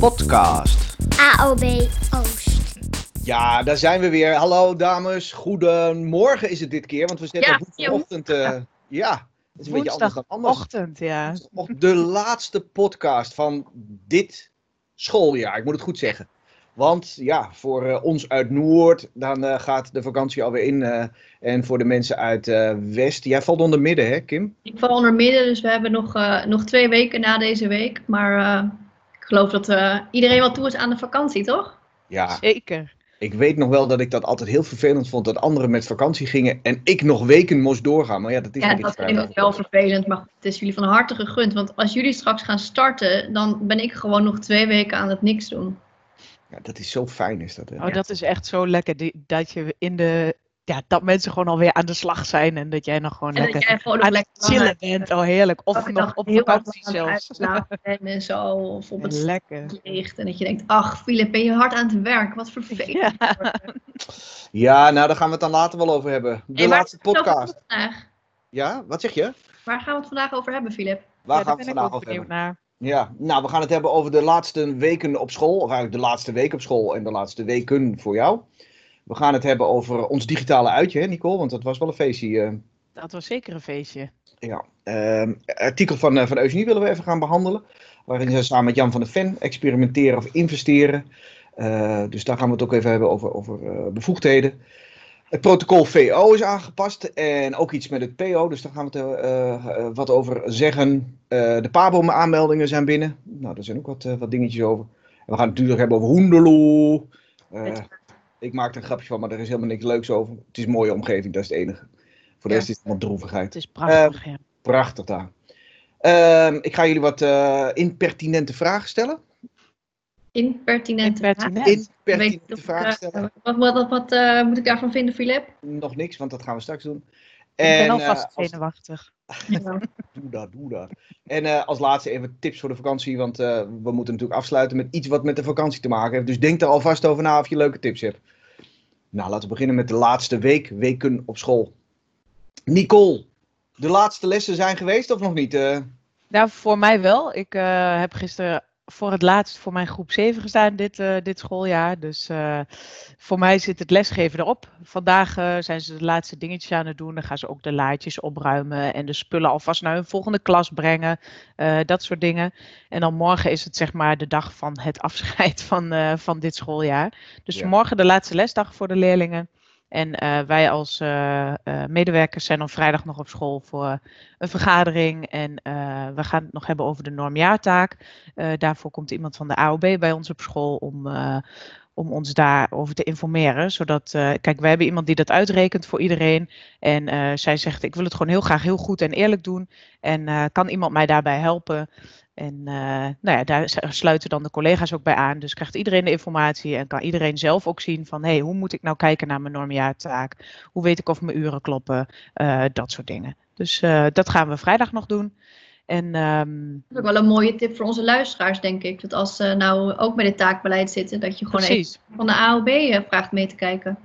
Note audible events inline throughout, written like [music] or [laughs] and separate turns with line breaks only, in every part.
podcast.
AOB Oost.
Ja, daar zijn we weer. Hallo dames, goedemorgen is het dit keer, want we zitten
Ja,
op woensdagochtend. eh, ja, het is een beetje anders dan anders.
Woensdagochtend, ja.
Nog de laatste podcast van dit schooljaar, ik moet het goed zeggen. Want ja, voor eh, ons uit Noord, dan eh, gaat de vakantie alweer in. eh, en voor de mensen uit eh, West, jij valt onder midden hè Kim?
Ik val onder midden, dus we hebben nog, eh, nog twee weken na deze week. Maar eh, geloof dat eh, iedereen wel toe is aan de vakantie, toch?
Ja,
Zeker.
ik weet nog wel dat ik dat altijd heel vervelend vond dat anderen met vakantie gingen en ik nog weken moest doorgaan. Maar ja, dat is
Ja, dat vind ik ook wel vervelend, maar het is jullie van harte gegund. Want als jullie straks gaan starten, dan ben ik gewoon nog twee weken aan het niks doen.
Ja, dat is zo fijn is dat. Hè?
Oh, dat is echt zo lekker. Die, dat je in de. Ja, dat mensen gewoon alweer aan de slag zijn en dat jij nog gewoon
En
lekker
jij gewoon nog
aan het
lekker
chillen bent. Oh, heerlijk. Of
Dat
nog op vakantie zelfs.
en zo. Of op het
Lekker.
licht. En dat je denkt, ach Filip, ben je hard aan het werk? Wat vervelend.
Ja.
Ja, nou daar gaan we het dan later wel over hebben. De
Hey,
laatste podcast. Ja, wat zeg je?
Waar gaan we het vandaag over hebben, Filip?
Waar
Ja,
gaan we het vandaag over hebben?
naar.
Ja, nou we gaan het hebben over de laatste weken op school. Of eigenlijk de laatste week op school en de laatste weken voor jou. We gaan het hebben over ons digitale uitje, hè Nicole? Want dat was wel een feestje. eh.
Dat was zeker een feestje.
ja. Ehm, artikel van, eh, van Eugenie willen we even gaan behandelen. Waarin ze samen met Jan van der Ven experimenteren of investeren. Eh, dus daar gaan we het ook even hebben over, over bevoegdheden. Het protocol VO is aangepast en ook iets met het PO, dus daar gaan we het, wat over zeggen. De PABO-aanmeldingen zijn binnen. Nou, daar zijn ook wat, wat dingetjes over. En we gaan het natuurlijk hebben over Hoenderloo. Eh, ik maak er een grapje van, maar er is helemaal niks leuks over. Het is een mooie omgeving, dat is het enige. Voor de
Ja.
rest is het allemaal droevigheid.
Het is prachtig. ja.
Prachtig daar. Ehm, ik ga jullie wat eh, impertinente vragen stellen.
Impertinente.
Impertinent.
Niet
Impertinente
ik,
vragen
eh,
stellen.
Wat, wat, wat, wat, eh, moet ik daarvan vinden, Filip?
Nog niks, want dat gaan we straks doen.
Ik ben
En,
alvast
eh, als-
zenuwachtig. [laughs]
Doe dat, doe dat. En eh, als laatste even tips voor de vakantie, want eh, we moeten natuurlijk afsluiten met iets wat met de vakantie te maken heeft. Dus denk er alvast over na of je leuke tips hebt. Nou, laten we beginnen met de laatste week, weken op school. Nicole, de laatste lessen zijn geweest of nog niet? Eh,
Nou, voor mij wel. Ik eh, heb gisteren voor het laatst voor mijn groep 7 gestaan dit, eh, dit schooljaar. Dus eh, voor mij zit het lesgeven erop. Vandaag eh, zijn ze de laatste dingetjes aan het doen. Dan gaan ze ook de laadjes opruimen en de spullen alvast naar hun volgende klas brengen. dat soort dingen. En dan morgen is het zeg maar de dag van het [laughs] afscheid van, van dit schooljaar. Dus
Ja.
morgen de laatste lesdag voor de leerlingen. En eh, wij als eh, eh, medewerkers zijn dan vrijdag nog op school voor een vergadering. En we gaan het nog hebben over de normjaartaak. Daarvoor komt iemand van de AOB bij ons op school om, om ons daarover te informeren. Zodat, kijk, wij hebben iemand die dat uitrekent voor iedereen. En zij zegt, ik wil het gewoon heel graag heel goed en eerlijk doen. En kan iemand mij daarbij helpen? En eh, nou ja, daar sluiten dan de collega's ook bij aan. Dus krijgt iedereen de informatie en kan iedereen zelf ook zien van... hé, hey, hoe moet ik nou kijken naar mijn normjaartaak? Hoe weet ik of mijn uren kloppen? Eh, dat soort dingen. Dus eh, dat gaan we vrijdag nog doen. En ehm,
Dat is ook wel een mooie tip voor onze luisteraars, denk ik. Dat als ze nou ook met het taakbeleid zitten, dat je gewoon
precies.
even van de AOB vraagt mee te kijken.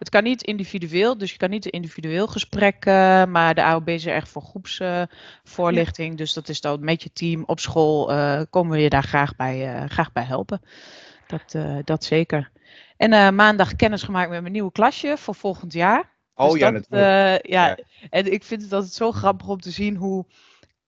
Het kan niet individueel, dus je kan niet een individueel gesprek, eh, maar de AOB is er echt voor groepsvoorlichting. Dus dat is dan met je team op school, eh, komen we je daar graag bij, eh, graag bij helpen. Dat, dat zeker. En maandag kennis gemaakt met mijn nieuwe klasje voor volgend jaar.
oh
Dus
ja,
dat,
natuurlijk.
ja,
Ja.
en ik vind het altijd zo grappig om te zien hoe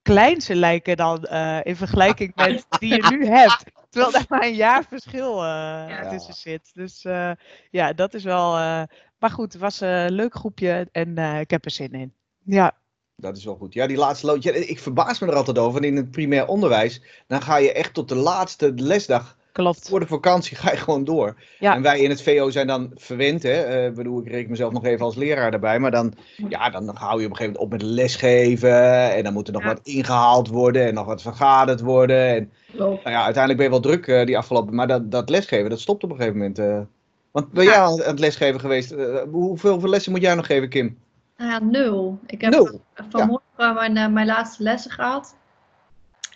klein ze lijken dan in vergelijking [laughs] met die je nu hebt. Terwijl [laughs] daar maar een jaar verschil eh, tussen zit. Dus eh, ja, dat is wel. eh, maar goed, het was een leuk groepje en eh, ik heb er zin in. Ja,
Dat is wel goed. Ja, die laatste lood. Ja, ik verbaas me er altijd over. In het primair onderwijs, dan ga je echt tot de laatste lesdag
klopt.
voor de vakantie ga je gewoon door.
Ja.
En wij in het VO zijn dan verwend, hè. Eh, Ik bedoel, ik reken mezelf nog even als leraar erbij. Maar dan, ja, dan hou je op een gegeven moment op met lesgeven. En dan moet er nog
Ja.
wat ingehaald worden en nog wat vergaderd worden. En
Klopt.
nou ja, uiteindelijk ben je wel druk eh, die afgelopen... Maar dat, dat lesgeven, dat stopt op een gegeven moment. eh. Want ben jij aan het- aan het lesgeven geweest? Hoeveel, hoeveel lessen moet jij nog geven, Kim?
Nou ja, nul. Ik heb
Nul?
vanmorgen mijn, mijn laatste lessen gehad.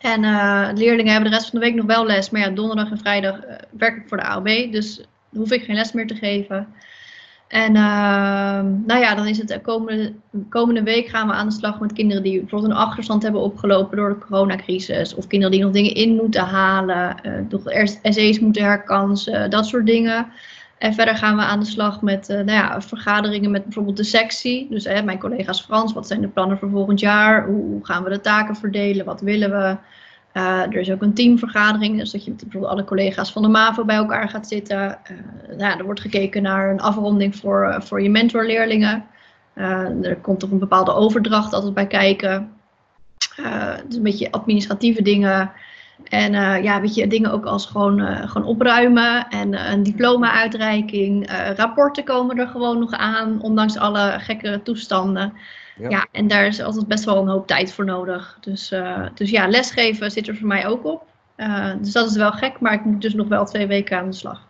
En eh, leerlingen hebben de rest van de week nog wel les. Maar ja, donderdag en vrijdag eh, werk ik voor de AOB. Dus hoef ik geen les meer te geven. En ehm, nou ja, dan is het de komende, komende week gaan we aan de slag met kinderen die bijvoorbeeld een achterstand hebben opgelopen door de coronacrisis. Of kinderen die nog dingen in moeten halen, eh eerst essays moeten herkansen, dat soort dingen. En verder gaan we aan de slag met eh, nou ja, vergaderingen met bijvoorbeeld de sectie. Dus mijn collega's Frans, wat zijn de plannen voor volgend jaar? Hoe, gaan we de taken verdelen? Wat willen we? Eh, er is ook een teamvergadering, dus dat je met bijvoorbeeld alle collega's van de MAVO bij elkaar gaat zitten. Eh, nou, ja, er wordt gekeken naar een afronding voor, voor je mentorleerlingen. Er komt toch een bepaalde overdracht altijd bij kijken. Dus een beetje administratieve dingen. En eh, ja, weet je, dingen ook als gewoon, eh, gewoon opruimen en eh, een diploma-uitreiking. Rapporten komen er gewoon nog aan, ondanks alle gekke toestanden.
Ja.
Ja. en daar is altijd best wel een hoop tijd voor nodig. Dus, dus ja, lesgeven zit er voor mij ook op. Dus dat is wel gek, maar ik moet dus nog wel twee weken aan de slag.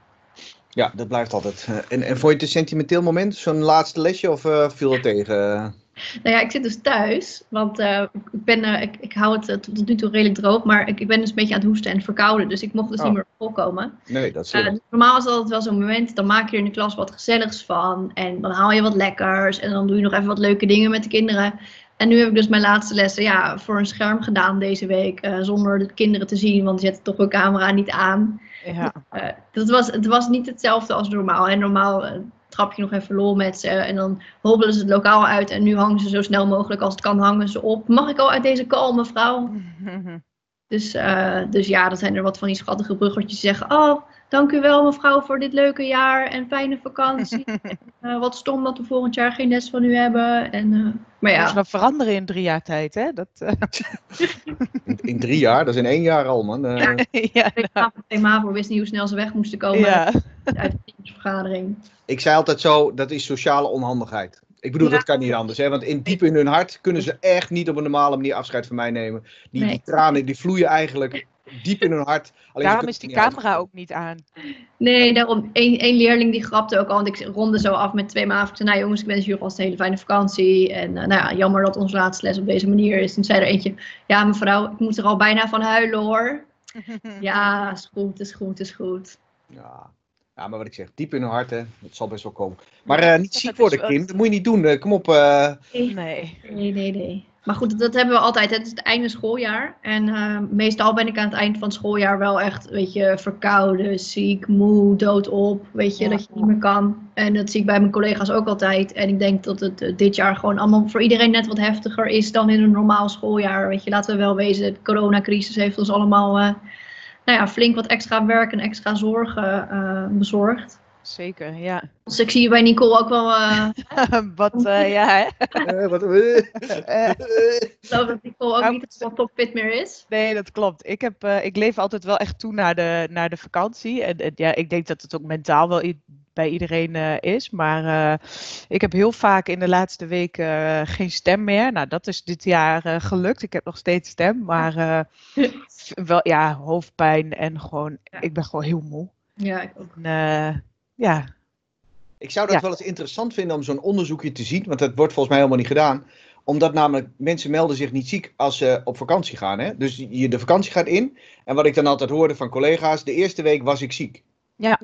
Ja, dat blijft altijd. En, en vond je het een sentimenteel moment, zo'n laatste lesje, of viel het tegen?
Nou ja, ik zit dus thuis, want eh, ik, ben, eh, ik, ik hou het eh, tot, nu toe redelijk droog, maar ik, ik ben dus een beetje aan het hoesten en verkouden, dus ik mocht dus
Oh.
niet meer volkomen.
Nee, dat is
Eh, dus normaal is dat altijd wel zo'n moment, dan maak je er in de klas wat gezelligs van en dan haal je wat lekkers en dan doe je nog even wat leuke dingen met de kinderen. En nu heb ik dus mijn laatste lessen ja, voor een scherm gedaan deze week, eh, zonder de kinderen te zien, want die zetten toch hun camera niet aan.
Ja.
Eh, dat was, het was niet hetzelfde als normaal. En normaal trap je nog even lol met ze en dan hobbelen ze het lokaal uit en nu hangen ze zo snel mogelijk als het kan hangen ze op. Mag ik al uit deze call, mevrouw? [laughs] Dus, eh, dus ja, dan zijn er wat van die schattige bruggetjes die zeggen, oh, dank u wel mevrouw voor dit leuke jaar en fijne vakantie. [laughs] Eh, wat stom dat we volgend jaar geen les van u hebben. En, eh, maar
Dat
ja,
is wel veranderen in drie jaar tijd, hè? Dat, eh, [laughs]
in, in drie jaar, dat is in één jaar al, man. Eh,
Ja.
ja, [laughs]
ik heb MAVO wist niet hoe snel ze weg moesten komen
ja.
uit de teamsvergadering.
Ik zei altijd zo, dat is sociale onhandigheid. Ik bedoel,
Ja.
dat kan niet anders. Hè? Want in, diep in hun hart kunnen ze echt niet op een normale manier afscheid van mij nemen. Die,
Nee.
die tranen die vloeien eigenlijk diep in hun hart. Alleen
Daarom is die camera ook niet aan. [laughs]
Nee, daarom. Eén één leerling die grapte ook al. Want ik ronde zo af met twee maanden. Ik zei, nou jongens, ik wens jullie alvast een hele fijne vakantie. En eh, nou ja, jammer dat onze laatste les op deze manier is. En zei er eentje, ja mevrouw, ik moet er al bijna van huilen hoor. [laughs] Ja, is goed, is goed, is goed.
Ja. ja, maar wat ik zeg, diep in hun hart, hè. Het zal best wel komen. Maar eh, niet ziek worden, kind. Dat moet je niet doen. Eh, kom op. eh,
Nee.
Nee, nee, nee. Maar goed, dat hebben we altijd. Het is het einde schooljaar. En eh, meestal ben ik aan het eind van het schooljaar wel echt, weet je, verkouden, ziek, moe, doodop. Weet je,
Ja.
dat je niet meer kan. En dat zie ik bij mijn collega's ook altijd. En ik denk dat het eh, dit jaar gewoon allemaal voor iedereen net wat heftiger is dan in een normaal schooljaar. Weet je, laten we wel wezen, de coronacrisis heeft ons allemaal eh, nou ja, flink wat extra werk en extra zorgen bezorgd.
Zeker, ja.
Dus ik zie bij Nicole ook wel, eh, [laughs]
Wat, eh, ja, hè? [laughs]
eh, wat,
Eh,
ik geloof dat Nicole ook
Nou,
niet helemaal topfit meer is.
Nee, dat klopt. Ik, heb, eh, ik leef altijd wel echt toe naar de, naar de vakantie. En, en ja, ik denk dat het ook mentaal wel bij iedereen eh, is. Maar eh, ik heb heel vaak in de laatste weken geen stem meer. Nou, dat is dit jaar gelukt. Ik heb nog steeds stem. Maar eh, [laughs] wel, ja, hoofdpijn en gewoon,
Ja.
ik ben gewoon heel moe.
Ja, ik ook.
En, eh, ja,
Ik zou dat
Ja.
wel eens interessant vinden om zo'n onderzoekje te zien, want dat wordt volgens mij helemaal niet gedaan. Omdat namelijk mensen melden zich niet ziek als ze op vakantie gaan. Hè? Dus je de vakantie gaat in. En wat ik dan altijd hoorde van collega's, de eerste week was ik ziek.
Ja.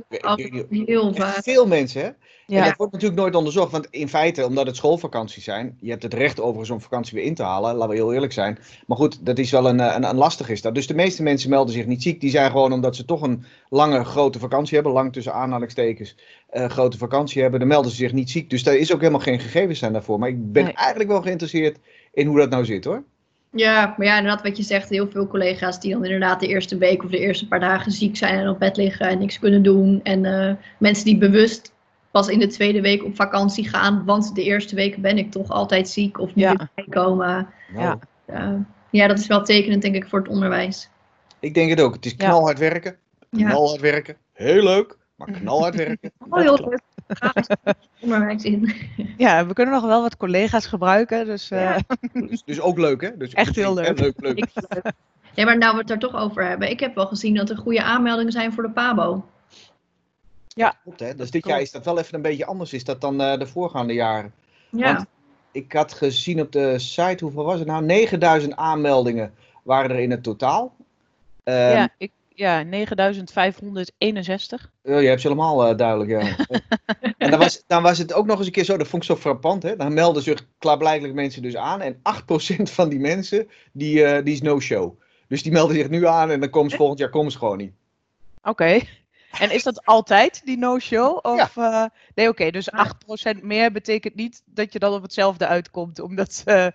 Heel vaak.
veel mensen, hè? En
ja.
dat wordt natuurlijk nooit onderzocht, want in feite, omdat het schoolvakanties zijn, je hebt het recht over zo'n vakantie weer in te halen, laten we heel eerlijk zijn. Maar goed, dat is wel een, eh, een, een lastig is dat. Dus de meeste mensen melden zich niet ziek. Die zijn gewoon omdat ze toch een lange, grote vakantie hebben, lang tussen aanhalingstekens, eh, grote vakantie hebben, dan melden ze zich niet ziek. Dus daar is ook helemaal geen gegevens zijn daarvoor. Maar ik ben
Nee.
eigenlijk wel geïnteresseerd in hoe dat nou zit, hoor.
Ja, maar ja, inderdaad wat je zegt, heel veel collega's die dan inderdaad de eerste week of de eerste paar dagen ziek zijn en op bed liggen en niks kunnen doen. En eh, mensen die bewust pas in de tweede week op vakantie gaan, want de eerste weken ben ik toch altijd ziek of moet
Ja.
ik.
Nou,
Ja.
Ja. ja, dat is wel tekenend denk ik voor het onderwijs.
Ik denk het ook. Het is
Ja.
knalhard werken.
Ja.
Knalhard werken. Heel leuk, maar knalhard werken.
Oh, heel leuk. Onderwijs in.
ja, we kunnen nog wel wat collega's gebruiken. Dus eh,
Ja.
Dus, dus ook leuk, hè? Dus
Echt heel leuk.
leuk, leuk.
Ja, maar nou we het er toch over hebben. Ik heb wel gezien dat er goede aanmeldingen zijn voor de PABO.
Klopt, hè? Dus dit jaar is dat wel even een beetje anders is dat dan eh, de voorgaande jaren.
Ja.
Want ik had gezien op de site, hoeveel was het nou? 9000 aanmeldingen waren er in het totaal. Ehm,
ja, ik, ja, 9561.
Oh, je hebt ze helemaal eh, duidelijk, ja. [laughs] en dan was, dan was het ook nog eens een keer zo, dat vond ik zo frappant, hè. Dan melden zich klaarblijkelijk mensen dus aan en 8% van die mensen, die, eh, die is no-show. Dus die melden zich nu aan en dan komen ze volgend jaar komen ze gewoon niet.
Oké. En is dat altijd die no-show? Of, eh, nee, oké. dus 8% meer betekent niet dat je dan op hetzelfde uitkomt. Omdat ze.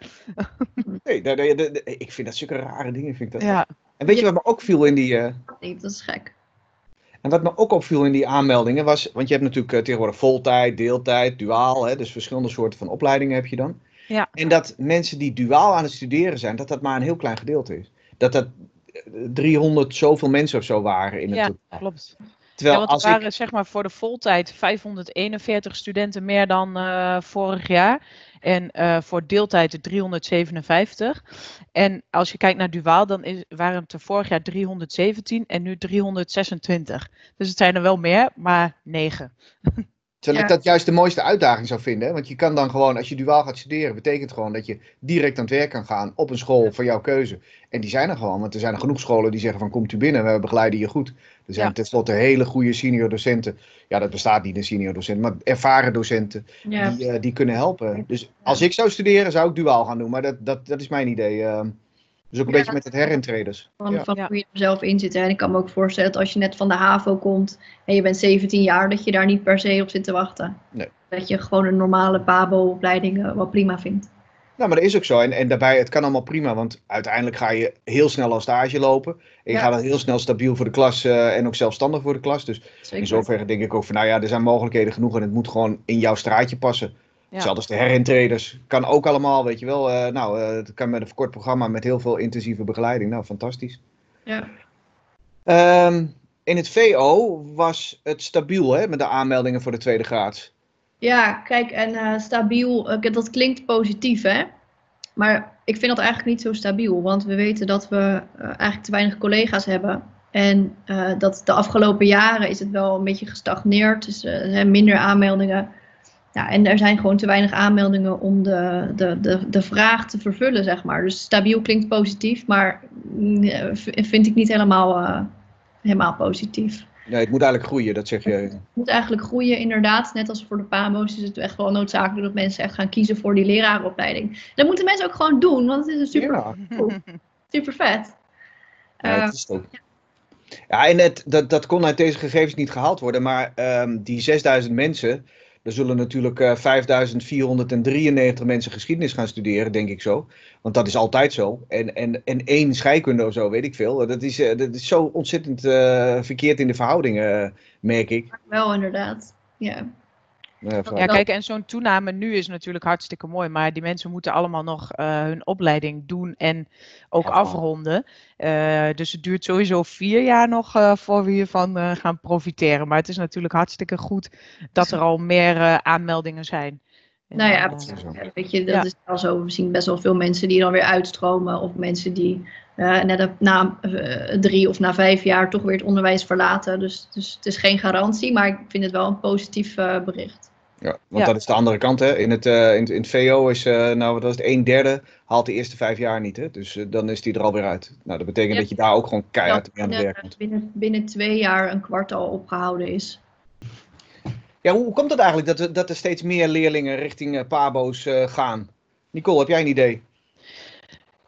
Nee, dat- ik vind dat zulke rare dingen. Vind ik dat.
ja.
En weet je wat me ook viel in die... eh,
Nee, dat is gek.
En wat me ook opviel in die aanmeldingen was, want je hebt natuurlijk eh, tegenwoordig voltijd, deeltijd, duaal, hè, dus verschillende soorten van opleidingen heb je dan.
Ja.
En dat mensen die duaal aan het studeren zijn, dat dat maar een heel klein gedeelte is. Dat dat eh, 300 zoveel mensen of zo waren in het
Ja,
totaal.
klopt.
Terwijl
ja, want
als
er waren
ik,
zeg maar voor de voltijd 541 studenten meer dan eh, vorig jaar. En eh, voor deeltijd de 357. En als je kijkt naar duaal, dan is, waren het er vorig jaar 317 en nu 326. Dus het zijn er wel meer, maar 9.
terwijl ik
Ja.
dat juist de mooiste uitdaging zou vinden. hè, Want je kan dan gewoon, als je duaal gaat studeren, betekent gewoon dat je direct aan het werk kan gaan op een school van jouw keuze. En die zijn er gewoon, want er zijn er genoeg scholen die zeggen van komt u binnen, we begeleiden je goed. Er zijn
Ja.
tenslotte hele goede senior docenten. Ja, dat bestaat niet een senior docent, maar ervaren docenten.
Ja,
die, eh, die kunnen helpen. Dus als ik zou studeren, zou ik duaal gaan doen. Maar dat, dat, dat is mijn idee. eh. dus ook een
Ja,
beetje met het herintreders.
van,
Ja.
van hoe je er zelf in zit. hè. En ik kan me ook voorstellen dat als je net van de HAVO komt en je bent 17 jaar, dat je daar niet per se op zit te wachten.
Nee.
Dat je gewoon een normale PABO-opleiding eh, wel prima vindt.
Nou, maar dat is ook zo. En, en daarbij, het kan allemaal prima. Want uiteindelijk ga je heel snel al stage lopen. En je
Ja.
gaat dan heel snel stabiel voor de klas eh, en ook zelfstandig voor de klas. Dus
Zeker.
in zoverre denk ik ook van, nou ja, er zijn mogelijkheden genoeg. En het moet gewoon in jouw straatje passen.
Ja.
Hetzelfde als de herintreders. Kan ook allemaal, weet je wel. eh, nou, eh, het kan met een verkort programma met heel veel intensieve begeleiding. Nou, fantastisch.
Ja.
Ehm, in het VO was het stabiel hè, met de aanmeldingen voor de tweede graad.
Ja, kijk, en eh, stabiel, eh, dat klinkt positief, hè? Maar ik vind dat eigenlijk niet zo stabiel, want we weten dat we eh, eigenlijk te weinig collega's hebben. En eh, dat de afgelopen jaren is het wel een beetje gestagneerd, dus er zijn minder aanmeldingen. Ja, en er zijn gewoon te weinig aanmeldingen om de, de, de, de vraag te vervullen, zeg maar. Dus stabiel klinkt positief, maar mm, vind ik niet helemaal, helemaal positief.
Nee, het moet eigenlijk groeien, dat zeg je.
Het moet eigenlijk groeien, inderdaad. Net als voor de PAMO's is het echt wel noodzakelijk dat mensen echt gaan kiezen voor die lerarenopleiding. Dat moeten mensen ook gewoon doen, want het is een super,
Ja.
super vet.
Ja,
Eh,
dat is het ook. Ja, en het, dat, dat kon uit deze gegevens niet gehaald worden, maar ehm, die 6000 mensen, er zullen natuurlijk eh 5493 mensen geschiedenis gaan studeren, denk ik zo. Want dat is altijd zo. En, en, en één scheikunde of zo, weet ik veel. Dat is, eh, dat is zo ontzettend eh, verkeerd in de verhoudingen, eh, merk ik.
wel, inderdaad. Ja.
Ja, kijk, en zo'n toename nu is natuurlijk hartstikke mooi, maar die mensen moeten allemaal nog eh, hun opleiding doen en ook
Ja.
afronden. Eh, dus het duurt sowieso vier jaar nog eh, voor we hiervan eh, gaan profiteren. Maar het is natuurlijk hartstikke goed dat er al meer eh, aanmeldingen zijn. En,
Nou ja, weet je, dat
Ja.
is wel zo. We zien best wel veel mensen die dan weer uitstromen. Of mensen die eh, net op- na drie of na vijf jaar toch weer het onderwijs verlaten. Dus, dus het is geen garantie, maar ik vind het wel een positief eh, bericht.
Ja, want
Ja.
dat is de andere kant. Hè. In, het, eh, in, het, in het VO is, eh, nou wat was het, een derde haalt de eerste vijf jaar niet. Hè. Dus eh, dan is die er alweer uit. Nou, dat betekent
Ja.
dat je daar ook gewoon keihard
Dat
mee aan het
binnen,
werk moet.
binnen, binnen twee jaar een kwart al opgehouden is.
Ja, hoe komt het eigenlijk dat, er- dat er steeds meer leerlingen richting PABO's eh, gaan? Nicole, heb jij een idee?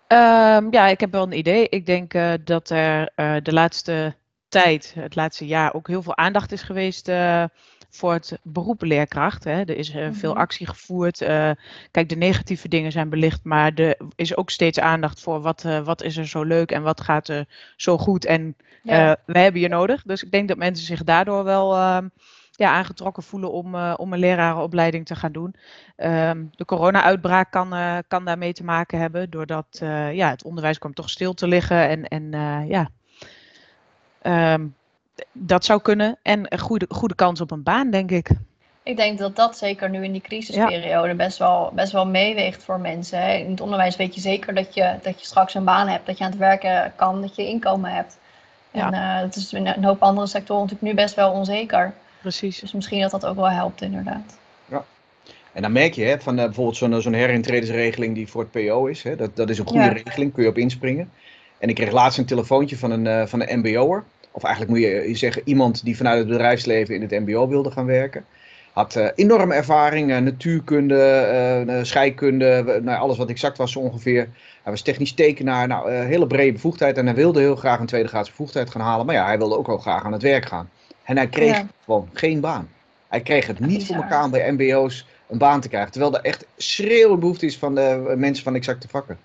Ehm, ja, ik heb wel een idee. Ik denk eh, dat er eh, de laatste tijd, het laatste jaar, ook heel veel aandacht is geweest eh, voor het beroep leerkracht. Hè. Er is eh, veel
Mhm.
actie gevoerd. eh, kijk, de negatieve dingen zijn belicht, maar er is ook steeds aandacht voor wat, eh, wat is er zo leuk en wat gaat er zo goed. En
Ja.
we hebben je nodig. Dus ik denk dat mensen zich daardoor wel ehm, ja, aangetrokken voelen om, om een lerarenopleiding te gaan doen. Ehm, de corona-uitbraak kan, eh, kan daarmee te maken hebben, doordat ja, het onderwijs kwam toch stil te liggen. En, en ja, Ehm, dat zou kunnen. En een goede, goede kans op een baan, denk ik.
Ik denk dat dat zeker nu in die crisisperiode best, wel, best wel meeweegt voor mensen. Hè. In het onderwijs weet je zeker dat je, dat je straks een baan hebt, dat je aan het werken kan, dat je inkomen hebt. En eh dat is in een hoop andere sectoren natuurlijk nu best wel onzeker.
Precies.
Dus misschien dat dat ook wel helpt, inderdaad.
En dan merk je hè, van eh, bijvoorbeeld zo'n zo'n herintredensregeling die voor het PO is. Hè, dat, dat is een goede
Ja.
regeling, kun je op inspringen. En ik kreeg laatst een telefoontje van een, eh, van een MBO'er. Of eigenlijk moet je zeggen, iemand die vanuit het bedrijfsleven in het MBO wilde gaan werken. Had uh, enorme ervaring, uh, natuurkunde, uh, scheikunde, nou, alles wat exact was zo ongeveer. Hij was technisch tekenaar, nou, hele brede bevoegdheid. En hij wilde heel graag een tweede graads bevoegdheid gaan halen. Maar ja, hij wilde ook wel graag aan het werk gaan. En hij kreeg ja. gewoon geen baan. Hij kreeg het niet voor elkaar om bij MBO's een baan te krijgen. Terwijl er echt schreeuwende behoefte is van de mensen van exacte vakken.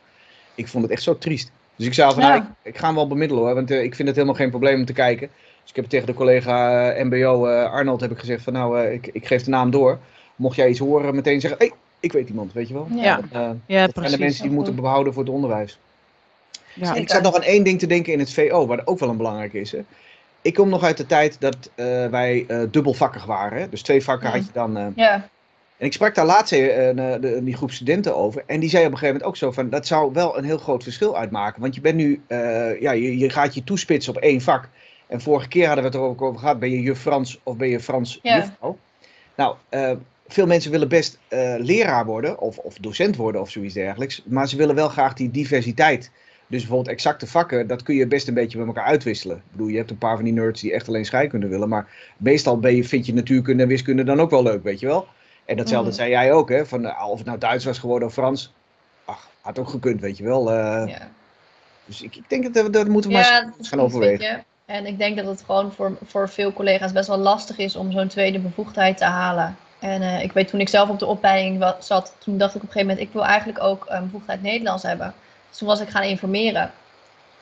Ik vond het echt zo triest. Dus ik zei van, ja. nou, ik, ik, ga hem wel bemiddelen hoor, want uh, ik vind het helemaal geen probleem om te kijken. Dus ik heb tegen de collega uh, MBO uh, Arnold heb ik gezegd van, nou, ik, ik geef de naam door. Mocht jij iets horen, meteen zeggen, hé, hey, ik weet iemand, weet je wel.
Ja, ja
dat zijn de mensen die moeten behouden voor het onderwijs. Ja, en ik zat nog aan één ding te denken in het VO, waar ook wel een belangrijk is. Hè. Ik kom nog uit de tijd dat wij dubbelvakkig waren. Hè. Dus twee vakken had je dan...
ja.
En ik sprak daar laatst uh, die groep studenten over. En die zei op een gegeven moment ook zo van, dat zou wel een heel groot verschil uitmaken. Want je bent nu, uh, ja, je, je, gaat je toespitsen op één vak. En vorige keer hadden we het er ook over gehad, ben je juf Frans of ben je Frans
ja.
juffrouw? Nou, uh, veel mensen willen best leraar worden of, of docent worden of zoiets dergelijks. Maar ze willen wel graag die diversiteit. Dus bijvoorbeeld exacte vakken, dat kun je best een beetje met elkaar uitwisselen. Ik bedoel, je hebt een paar van die nerds die echt alleen scheikunde willen. Maar meestal ben je, vind je natuurkunde en wiskunde dan ook wel leuk, weet je wel? En datzelfde mm. zei jij ook, hè? Van, uh, of het nou Duits was geworden of Frans. Ach, had ook gekund, weet je wel. Uh,
ja.
Dus ik, ik denk dat, dat moeten we maar eens gaan overwegen.
En ik denk dat het gewoon voor, voor veel collega's best wel lastig is om zo'n tweede bevoegdheid te halen. En uh, ik weet toen ik zelf op de opleiding zat, toen dacht ik op een gegeven moment, ik wil eigenlijk ook een bevoegdheid Nederlands hebben. Dus toen was ik gaan informeren.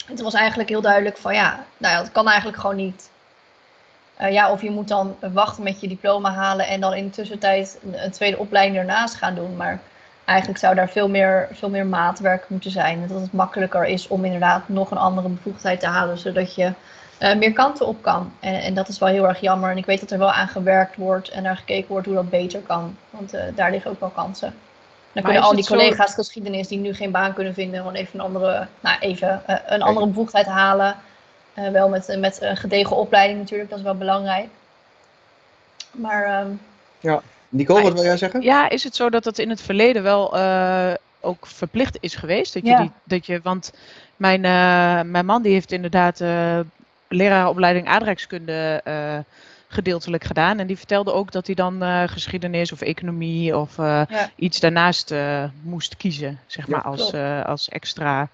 En toen was eigenlijk heel duidelijk van ja, nou ja, dat kan eigenlijk gewoon niet. Uh, ja, of je moet dan wachten met je diploma halen en dan in de tussentijd een, een, tweede opleiding ernaast gaan doen. Maar eigenlijk zou daar veel meer, veel meer maatwerk moeten zijn. Dat het makkelijker is om inderdaad nog een andere bevoegdheid te halen, zodat je uh, meer kanten op kan. En, en, dat is wel heel erg jammer. En ik weet dat er wel aan gewerkt wordt en naar gekeken wordt hoe dat beter kan. Want uh, daar liggen ook wel kansen. Dan maar kunnen al die collega's zo... geschiedenis die nu geen baan kunnen vinden, gewoon even een andere, nou even, een andere bevoegdheid halen. Uh, wel met, met een gedegen opleiding natuurlijk, dat is wel belangrijk. Maar. Um,
ja, Nicole, wat wil jij zeggen?
Ja, is het zo dat dat in het verleden wel uh, ook verplicht is geweest? Dat je
ja.
die, dat je, want mijn, uh, mijn man die heeft inderdaad leraaropleiding aardrijkskunde gedeeltelijk gedaan. En die vertelde ook dat hij dan geschiedenis of economie of
ja.
iets daarnaast moest kiezen, zeg maar, als, als extra.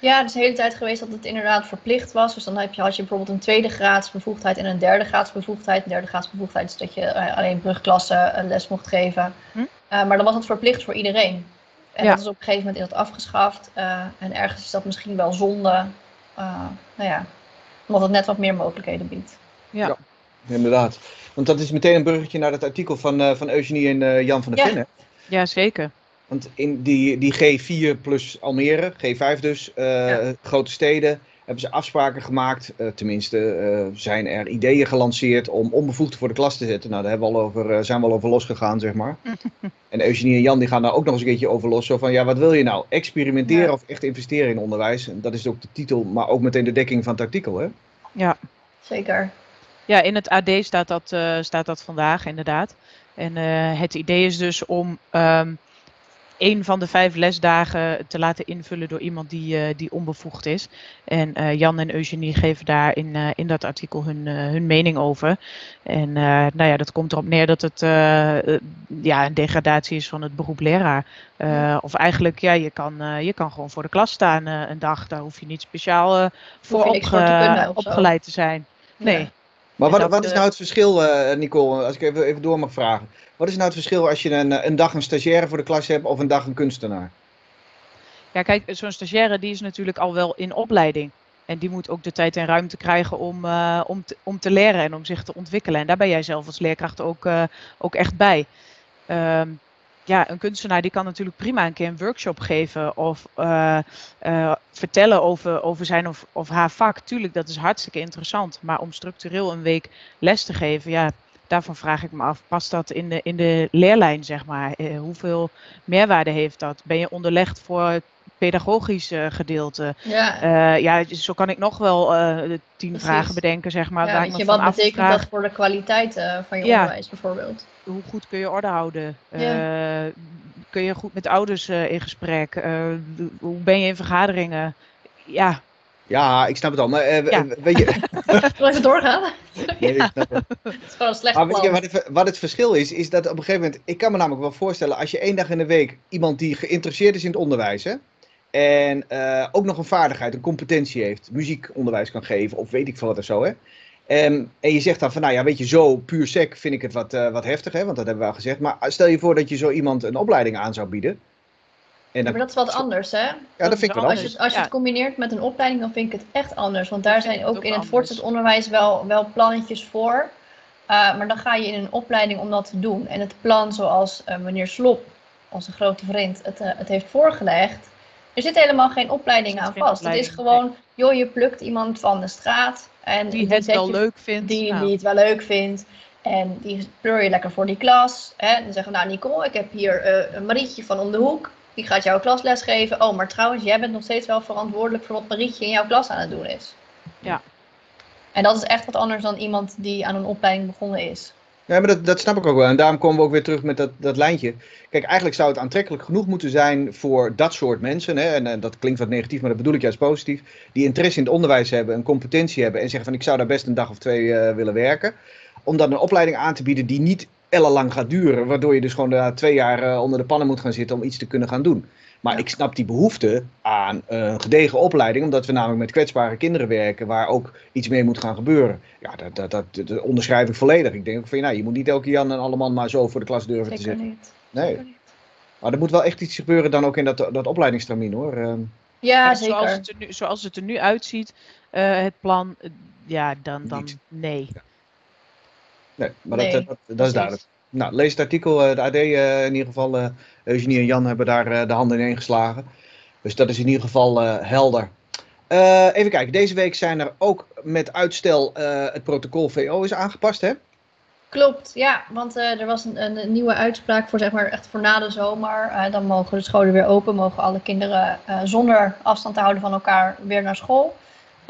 Ja, het is de hele tijd geweest dat het inderdaad verplicht was. Dus dan heb je, had je bijvoorbeeld een tweede graads bevoegdheid en een derde graads bevoegdheid. Een derde graads bevoegdheid is dat je uh, alleen brugklassen les mocht geven.
Hm?
Uh, maar dan was het verplicht voor iedereen. En
Ja.
dat is op een gegeven moment is dat afgeschaft. Uh, en ergens is dat misschien wel zonde. nou ja, omdat het net wat meer mogelijkheden biedt.
Ja.
Ja. Inderdaad. Want dat is meteen een bruggetje naar het artikel van, van Eugenie en Jan van der
Ja.
Ven. hè?
ja, zeker.
Want in die, die G4 plus Almere, G5 dus, uh,
Ja.
grote steden, hebben ze afspraken gemaakt. Uh, tenminste, uh, zijn er ideeën gelanceerd om onbevoegden voor de klas te zetten. Nou, daar hebben we al over, zijn we al over losgegaan, zeg maar. [laughs] en Eugenie en Jan die gaan daar ook nog eens een keertje over los. Zo van, ja, wat wil je nou? Experimenteren
Ja.
of echt investeren in onderwijs? En dat is ook de titel, maar ook meteen de dekking van het artikel, hè?
Ja.
Zeker.
Ja, in het AD staat dat, uh, staat dat vandaag inderdaad. En uh, het idee is dus om um, een van de vijf lesdagen te laten invullen door iemand die, uh, die onbevoegd is. En uh, Jan en Eugenie geven daar in, uh, in dat artikel hun, hun mening over. En nou ja, dat komt erop neer dat het ja, een degradatie is van het beroep leraar. of eigenlijk, ja, je kan, je kan gewoon voor de klas staan een dag. Daar hoef je niet speciaal voor opge- opgeleid te zijn. Nee.
Ja.
Maar wat, wat is
eh,
nou het verschil, eh, Nicole, als ik even, even door mag vragen. Wat is nou het verschil als je een, een dag een stagiaire voor de klas hebt of een dag een kunstenaar?
Ja, kijk, zo'n stagiaire die is natuurlijk al wel in opleiding. En die moet ook de tijd en ruimte krijgen om, uh, om, te, om te leren en om zich te ontwikkelen. En daar ben jij zelf als leerkracht ook, uh, ook echt bij. Um, ja, een kunstenaar die kan natuurlijk prima een keer een workshop geven of uh, vertellen over, over zijn of, of haar vak. Tuurlijk, dat is hartstikke interessant. Maar om structureel een week les te geven, ja, daarvan vraag ik me af, past dat in de, in de leerlijn, zeg maar? hoeveel meerwaarde heeft dat? Ben je onderlegd voor pedagogisch uh, gedeelte?
Ja.
Uh, ja, zo kan ik nog wel uh, tien
Precies.
vragen bedenken, zeg maar.
Ja,
waar ik
je, wat betekent
afvraag,
dat voor de kwaliteit uh, van je
Ja.
onderwijs bijvoorbeeld?
Hoe goed kun je orde houden?
Ja.
Uh, kun je goed met ouders uh, in gesprek? Uh, hoe ben je in vergaderingen? Ja,
Ja, ik snap het al. Maar eh,
Ja.
weet je, [laughs]
Wil even doorgaan? [laughs]
nee, ik snap het. [laughs]
Het is gewoon een slecht
Maar weet je
plan.
wat het, wat het verschil is? Is dat op een gegeven moment, ik kan me namelijk wel voorstellen, als je één dag in de week iemand die geïnteresseerd is in het onderwijs, hè, en eh, ook nog een vaardigheid, een competentie heeft, muziekonderwijs kan geven, of weet ik veel wat of zo, hè. Ehm, en je zegt dan van, nou ja, weet je, zo puur sec vind ik het wat, eh, wat heftig, hè, want dat hebben we al gezegd. Maar stel je voor dat je zo iemand een opleiding aan zou bieden. En dan,
Maar dat is wat anders, hè?
ja, dat vind ik wel
Als
anders.
je, als je
Ja.
het combineert met een opleiding, dan vind ik het echt anders. Want daar zijn ook
ook
in het voortgezet onderwijs wel, wel plannetjes voor. Uh, maar dan ga je in een opleiding om dat te doen. En het plan zoals uh, meneer Slop, onze grote vriend, het, uh, het heeft voorgelegd. Er zit helemaal geen opleiding aan
geen
vast. Het is gewoon, joh, je plukt iemand van de straat. En
Die het wel
je-
leuk vindt.
die,
Nou,
die het wel leuk vindt. En die pleur je lekker voor die klas. Hè? En dan zeggen we, nou Nicole, ik heb hier eh, een Marietje van om de hoek. Die gaat jouw klasles geven. Oh, maar trouwens, jij bent nog steeds wel verantwoordelijk voor wat Marietje in jouw klas aan het doen is.
Ja.
En dat is echt wat anders dan iemand die aan een opleiding begonnen is.
Ja, maar dat, snap ik ook wel. En daarom komen we ook weer terug met dat, dat lijntje. Kijk, eigenlijk zou het aantrekkelijk genoeg moeten zijn voor dat soort mensen. Hè, en, eh, dat klinkt wat negatief, maar dat bedoel ik juist positief. Die interesse in het onderwijs hebben, een competentie hebben. En zeggen van ik zou daar best een dag of twee eh, willen werken. Om dan een opleiding aan te bieden die niet ellenlang gaat duren. Waardoor je dus gewoon twee jaar eh, onder de pannen moet gaan zitten om iets te kunnen gaan doen. Maar
Ja.
ik snap die behoefte aan een gedegen opleiding, omdat we namelijk met kwetsbare kinderen werken, waar ook iets mee moet gaan gebeuren. Ja, dat, dat, dat, dat onderschrijf ik volledig. Ik denk ook van, nou, je moet niet elke Jan en alle man maar zo voor de klas durven te
niet.
Nee,
niet.
maar er moet wel echt iets gebeuren dan ook in dat, dat opleidingstermijn hoor. Ehm,
Ja, zeker.
Zoals het, er nu, zoals het er nu uitziet, eh, het plan, eh, ja, dan, dan
Niet.
nee.
nee, maar
Nee,
dat, dat, dat is duidelijk. Nou, lees het artikel, eh, de AD eh, in ieder geval, eh Eugenie en Jan hebben daar de handen in geslagen. Dus dat is in ieder geval helder. Even kijken, deze week zijn er ook met uitstel het protocol VO is aangepast, hè?
Klopt, ja, want er was een, een nieuwe uitspraak voor zeg maar echt voor na de zomer. Dan mogen de scholen weer open, mogen alle kinderen zonder afstand te houden van elkaar weer naar school.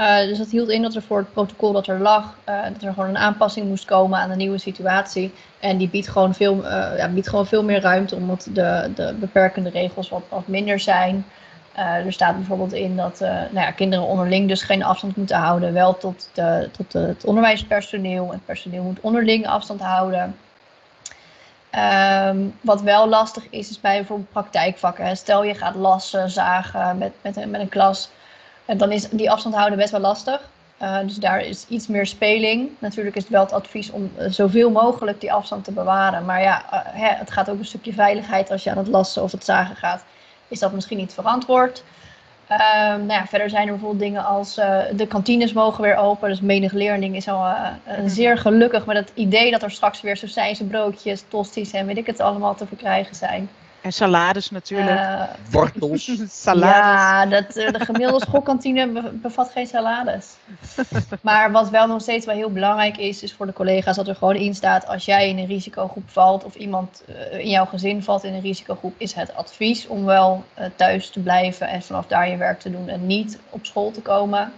Eh, dus dat hield in dat er voor het protocol dat er lag, eh, dat er gewoon een aanpassing moest komen aan de nieuwe situatie. En die biedt gewoon veel, eh, ja, biedt gewoon veel meer ruimte omdat de, de beperkende regels wat, wat minder zijn. Er staat bijvoorbeeld in dat nou ja, kinderen onderling dus geen afstand moeten houden, wel tot, de, tot het onderwijspersoneel. Het personeel moet onderling afstand houden. Ehm, wat wel lastig is, is bij bijvoorbeeld praktijkvakken. Stel je gaat lassen, zagen met, met, met een klas. En dan is die afstand houden best wel lastig. Eh, dus daar is iets meer speling. Natuurlijk is het wel het advies om eh, zoveel mogelijk die afstand te bewaren. Maar ja, eh, hè, het gaat ook een stukje veiligheid als je aan het lassen of het zagen gaat. Is dat misschien niet verantwoord? Nou ja, verder zijn er bijvoorbeeld dingen als de kantines mogen weer open. Dus menig leerling is al
Mhm.
zeer gelukkig met het idee dat er straks weer sausijzen, broodjes, tosties en weet ik het allemaal te verkrijgen zijn.
En salades natuurlijk.
Eh,
Wortels. [laughs]
salades.
ja, dat, eh, de [laughs] gemiddelde schoolkantine be- bevat geen salades. Maar wat wel nog steeds wel heel belangrijk is, is voor de collega's dat er gewoon in staat: als jij in een risicogroep valt of iemand eh, in jouw gezin valt in een risicogroep, is het advies om wel thuis te blijven en vanaf daar je werk te doen en niet op school te komen.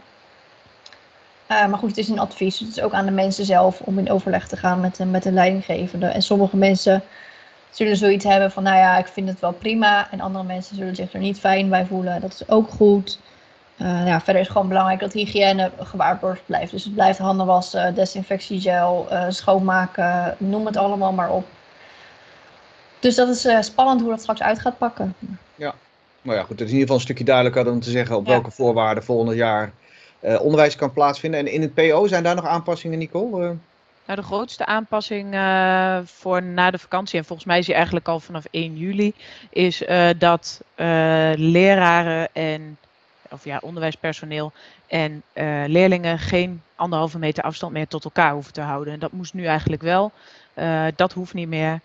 Eh, maar goed, het is een advies. Het is ook aan de mensen zelf om in overleg te gaan met, de- met de leidinggevende. En sommige mensen zullen zoiets hebben van, nou ja, ik vind het wel prima. En andere mensen zullen zich er niet fijn bij voelen. Dat is ook goed. Eh, ja, verder is het gewoon belangrijk dat hygiëne gewaarborgd blijft. Dus het blijft handen wassen, desinfectiegel, eh, schoonmaken, noem het allemaal maar op. Dus dat is eh, spannend hoe dat straks uit gaat pakken.
Maar ja, goed, het is in ieder geval een stukje duidelijker om te zeggen op
Ja.
welke voorwaarden volgend jaar onderwijs kan plaatsvinden. En in het PO zijn daar nog aanpassingen, Nicole?
Nou, de grootste aanpassing eh, voor na de vakantie, en volgens mij is die eigenlijk al vanaf 1 juli, is eh, dat eh, leraren en of ja, onderwijspersoneel en leerlingen geen anderhalve meter afstand meer tot elkaar hoeven te houden. En dat moest nu eigenlijk wel. Dat hoeft niet meer.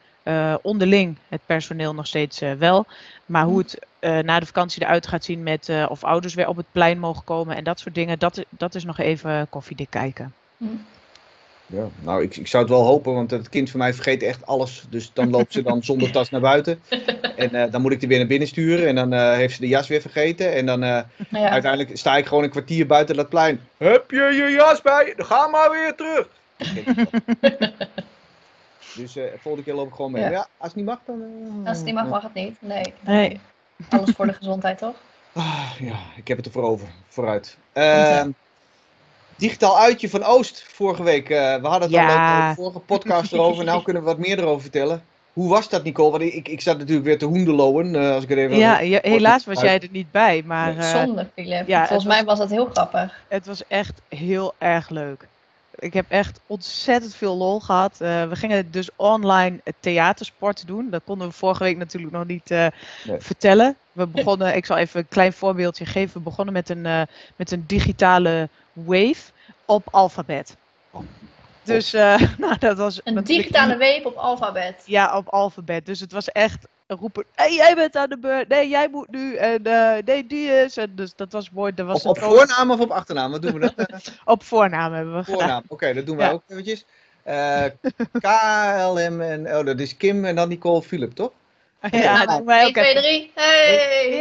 Onderling het personeel nog steeds wel. Maar hoe het na de vakantie eruit gaat zien met of ouders weer op het plein mogen komen en dat soort dingen, dat, dat is nog even koffiedik kijken.
Ja, nou, ik, ik zou het wel hopen, want het kind van mij vergeet echt alles. Dus dan loopt ze dan zonder tas naar buiten. En eh, dan moet ik die weer naar binnen sturen. En dan eh, heeft ze de jas weer vergeten. En dan eh,
ja,
uiteindelijk sta ik gewoon een kwartier buiten dat plein. Heb je je jas bij? ga maar weer terug. dus eh volgende keer loop ik gewoon mee.
Ja.
Ja, als het niet mag, dan... eh,
als het niet mag, mag het niet. Nee.
Nee.
Alles voor de gezondheid, toch?
Ah, ja, ik heb het ervoor over. Vooruit. Digitaal uitje van Oost vorige week. eh, we hadden het
Ja.
al in de vorige podcast erover. Nou kunnen we wat meer erover vertellen. Hoe was dat, Nicole? Want ik, ik zat natuurlijk weer te hoendelowen. eh, als ik het even...
Ja, je- helaas was jij er niet bij, maar eh,
Zonde, Philip.
ja, het
Volgens mij was dat heel grappig.
het was echt heel erg leuk. Ik heb echt ontzettend veel lol gehad. Eh, we gingen dus online theatersport doen. Dat konden we vorige week natuurlijk nog niet eh,
Nee.
vertellen. We begonnen, ik zal even een klein voorbeeldje geven. We begonnen met een, eh, met een digitale wave op alfabet. Dus eh, [laughs] nou, dat was
Een digitale weep op alfabet.
Ja, op alfabet. Dus het was echt roepen. Hé, jij bent aan de beurt. Nee, jij moet nu. En eh, nee, die is. En dus dat was mooi. Dat was
Op, op voornaam of op achternaam? Wat doen we dat? [laughs]
Op voornaam hebben we gedaan.
voornaam. Oké, dat doen wij
Ja.
ook eventjes. Eh, KLM en... Oh, dat is Kim en dan Nicole Philip, toch? [laughs]
Ja, dat doen wij
1,
ook
2,
even.
3. Hey!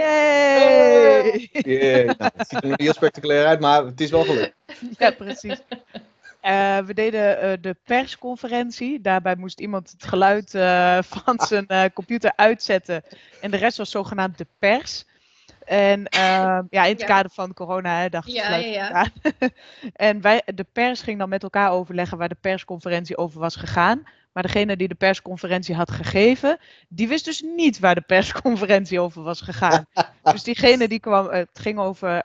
Yay! [laughs]
Nou, het ziet er nog niet heel spectaculair uit, maar het is wel gelukt.
Ja, precies. Eh, we deden eh, de persconferentie. Daarbij moest iemand het geluid eh, [laughs] van zijn eh, computer uitzetten. En de rest was zogenaamd de pers. En ehm, ja, in het
Ja.
kader van corona, hè, dacht ik,
Ja, ja, ja. [laughs]
en wij, de pers ging dan met elkaar overleggen waar de persconferentie over was gegaan. Maar degene die de persconferentie had gegeven, die wist dus niet waar de [laughs] persconferentie over was gegaan. dus diegene die kwam, het ging over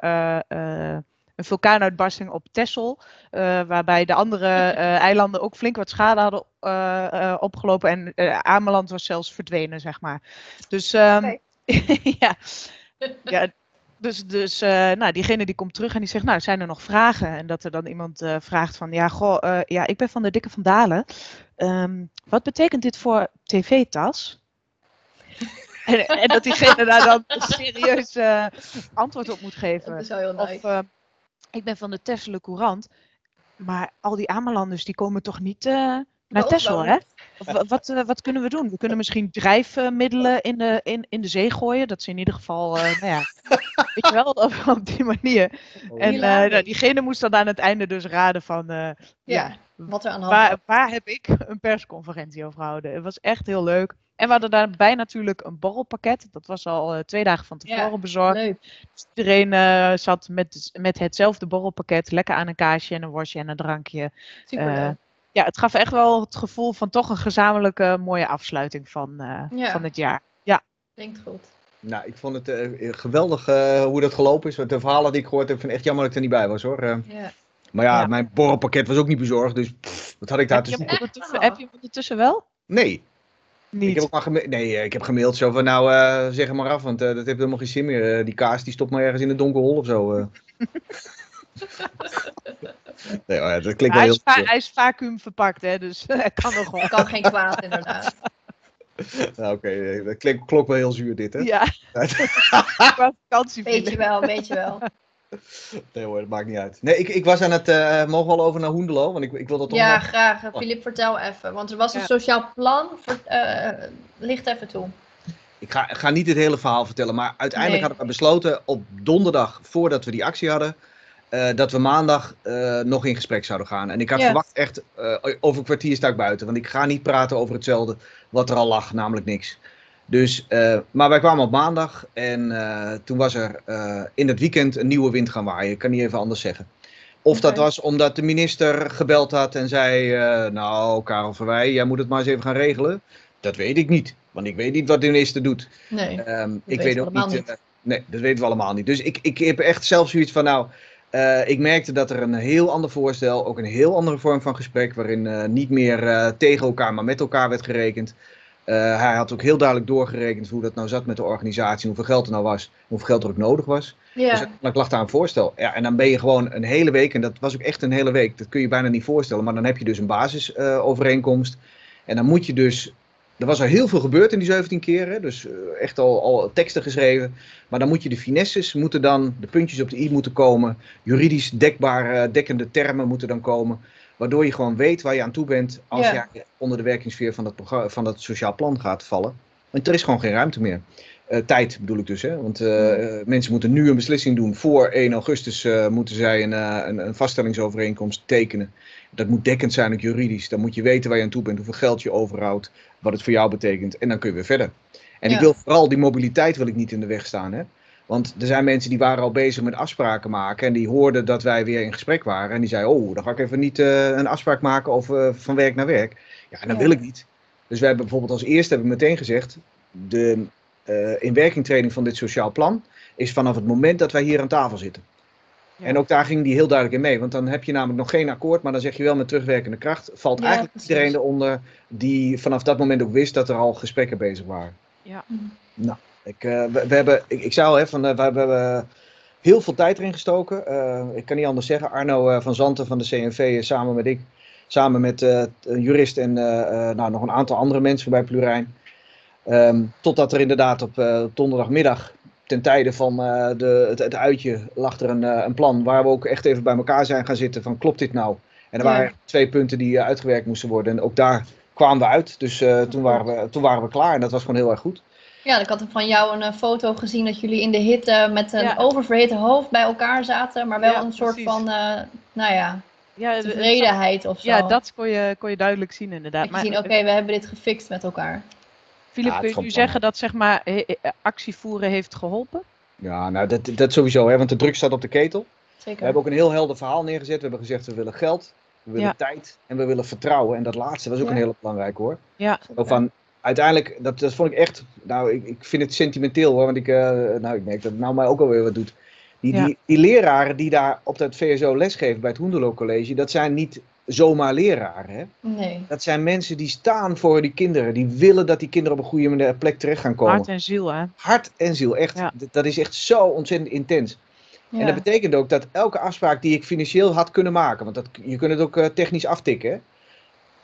een vulkaanuitbarsting op Texel. eh, waarbij de andere eh, eilanden ook flink wat schade hadden eh, opgelopen. En Ameland was zelfs verdwenen, zeg maar. Dus ehm, [laughs] ja. ja. Dus, dus nou, diegene die komt terug en die zegt, nou, zijn er nog vragen? En dat er dan iemand vraagt van, ja, goh, ja, ik ben van de Dikke van Dalen. Ehm, wat betekent dit voor tv-tas? en, en dat diegene daar dan serieus antwoord op moet geven.
Dat is wel heel nice.
Of ik ben van de Tessele Courant. Maar al die Amelanders die komen toch niet eh, naar
wonen.
hè? Of, wat, eh, wat kunnen we doen? We kunnen misschien drijfmiddelen in de, in, in de zee gooien. Dat ze in ieder geval, eh, nou ja, [laughs] weet je wel, op, op die manier. En eh,
Hilarisch.
nou, diegene moest dan aan het einde dus raden van, eh, ja,
Ja, wat er aan de hand
waar, waar heb ik een persconferentie over gehouden? Het was echt heel leuk. En we hadden daarbij natuurlijk een borrelpakket. Dat was al eh, twee dagen van tevoren
Ja,
bezorgd.
Leuk.
Dus iedereen eh, zat met, met hetzelfde borrelpakket, lekker aan een kaasje en een worstje en een drankje.
Super
Eh, ja, het gaf echt wel het gevoel van toch een gezamenlijke mooie afsluiting van, eh,
Ja.
van het jaar.
Klinkt goed.
Nou, ik vond het eh, geweldig eh, hoe dat gelopen is. Want de verhalen die ik gehoord heb, vind ik echt jammer dat ik er niet bij was hoor. Eh,
Ja.
maar ja,
Ja.
mijn borrelpakket was ook niet bezorgd, dus pff, wat had ik daar
Heb
te zoeken?
heb je hem ondertussen wel?
Nee,
Niet.
ik heb ook maar gema- nee, eh, ik heb gemaild zo van nou, eh, zeg het maar af, want eh, dat heeft helemaal geen zin meer. Eh, die kaas die stopt maar ergens in een donker hol of zo. eh. [laughs] nee, ja, dat klinkt wel
hij,
heel...
is va- hij is vacuüm verpakt, hè, dus hij kan nog wel.
Kan geen kwaad, inderdaad. [laughs]
Nou, Oké, dat klinkt, klonk wel heel zuur dit, hè?
Ja. [laughs]
Weet je wel, weet je wel. [laughs]
Nee hoor, dat maakt niet uit. Nee, ik, ik was aan het, eh, mogen we al over naar Hoendelo? Want ik, ik wil dat toch
Ja,
nog-
graag. Filip, vertel even. Want er was een
Ja.
sociaal plan. Ver, eh, licht even toe.
Ik ga, ga niet het hele verhaal vertellen, maar uiteindelijk
Nee.
hadden we besloten op donderdag, voordat we die actie hadden, eh, dat we maandag eh, nog in gesprek zouden gaan. En ik had
Ja.
verwacht echt, eh, over een kwartier sta ik buiten, want ik ga niet praten over hetzelfde wat er al lag, namelijk niks. Dus, eh, maar wij kwamen op maandag en eh, toen was er eh, in het weekend een nieuwe wind gaan waaien. Ik kan niet even anders zeggen. Of dat was omdat de minister gebeld had en zei, nou Karel Verwij, jij moet het maar eens even gaan regelen. Dat weet ik niet, want ik weet niet wat de minister doet.
Nee.
Ehm, ik weet
we
ook niet.
niet.
nee, dat weten we allemaal niet. Dus ik, ik heb echt zelf zoiets van, nou, ik merkte dat er een heel ander voorstel, ook een heel andere vorm van gesprek, waarin niet meer tegen elkaar, maar met elkaar werd gerekend. Eh, hij had ook heel duidelijk doorgerekend hoe dat nou zat met de organisatie, hoeveel geld er nou was, hoeveel geld er ook nodig was. Dus
Ja,
uiteindelijk lag daar een voorstel. Ja, en dan ben je gewoon een hele week, en dat was ook echt een hele week, dat kun je bijna niet voorstellen, maar dan heb je dus een basisovereenkomst. en dan moet je dus, er was al heel veel gebeurd in die 17 keren, dus eh, echt al, al teksten geschreven. Maar dan moet je de finesses, moeten dan, de puntjes op de i moeten komen, juridisch dekbare, dekkende termen moeten dan komen. Waardoor je gewoon weet waar je aan toe bent als
Ja.
je onder de werkingssfeer van dat, van dat sociaal plan gaat vallen. Want er is gewoon geen ruimte meer. Eh, tijd bedoel ik dus. Hè? Want eh, eh, mensen moeten nu een beslissing doen. Voor 1 augustus moeten zij een, een, een vaststellingsovereenkomst tekenen. Dat moet dekkend zijn, ook juridisch. Dan moet je weten waar je aan toe bent, hoeveel geld je overhoudt, wat het voor jou betekent. En dan kun je weer verder. En
Ja.
ik wil vooral die mobiliteit wil ik niet in de weg staan. Hè? Want er zijn mensen die waren al bezig met afspraken maken en die hoorden dat wij weer in gesprek waren. En die zeiden, oh, dan ga ik even niet eh, een afspraak maken over eh, van werk naar werk. Ja, dat
Ja.
wil ik niet. Dus we hebben bijvoorbeeld als eerste hebben we meteen gezegd, de eh inwerkingtreding van dit sociaal plan is vanaf het moment dat wij hier aan tafel zitten.
Ja.
En ook daar ging die heel duidelijk in mee. Want dan heb je namelijk nog geen akkoord, maar dan zeg je wel met terugwerkende kracht. Valt
Ja,
eigenlijk
precies.
iedereen eronder die vanaf dat moment ook wist dat er al gesprekken bezig waren.
Ja.
Nou, ik, eh, we, we hebben, ik, ik zei al, hè, van, eh, we, hebben heel veel tijd erin gestoken. Eh, ik kan niet anders zeggen. Arno van Zanten van de CNV samen met ik, samen met een jurist en nou, nog een aantal andere mensen bij Plurijn. Ehm, totdat er inderdaad op donderdagmiddag ten tijde van de, het, het uitje lag er een, een plan waar we ook echt even bij elkaar zijn gaan zitten van klopt dit nou? En er
Ja.
waren twee punten die uitgewerkt moesten worden en ook daar kwamen we uit. Dus toen, waren we, toen waren we klaar en dat was gewoon heel erg goed.
Ja, ik had van jou een eh, foto gezien dat jullie in de hitte met een
Ja.
oververhit hoofd bij elkaar zaten, maar wel
Ja,
een soort
precies.
van, eh, nou ja,
Ja,
tevredenheid of zo.
ja, dat kon je, kon je duidelijk zien inderdaad.
Je zien, oké, we hebben dit gefixt met elkaar.
Filip,
Ja,
kun je nu zeggen dat zeg maar actie voeren heeft geholpen?
Ja, nou dat, dat sowieso, hè, want de druk staat op de ketel. We
Zeker.
hebben ook een heel helder verhaal neergezet. We hebben gezegd, we willen geld, we willen
Ja.
tijd en we willen vertrouwen. En dat laatste was ook
Ja.
een hele belangrijke hoor.
Ja,
Ook van, uiteindelijk, dat, dat vond ik echt, nou ik, ik vind het sentimenteel hoor, want ik, eh, nou, ik merk dat het nou mij ook alweer wat doet. Die,
Ja.
die, die leraren die daar op dat VSO lesgeven bij het Hoendelo College, dat zijn niet zomaar leraren. Hè?
Nee.
Dat zijn mensen die staan voor die kinderen, die willen dat die kinderen op een goede manier- plek terecht gaan komen.
hart en ziel hè.
Hart en ziel, echt.
Ja.
Dat is echt zo ontzettend intens.
Ja.
En dat betekent ook dat elke afspraak die ik financieel had kunnen maken, want dat, je kunt het ook eh, technisch aftikken,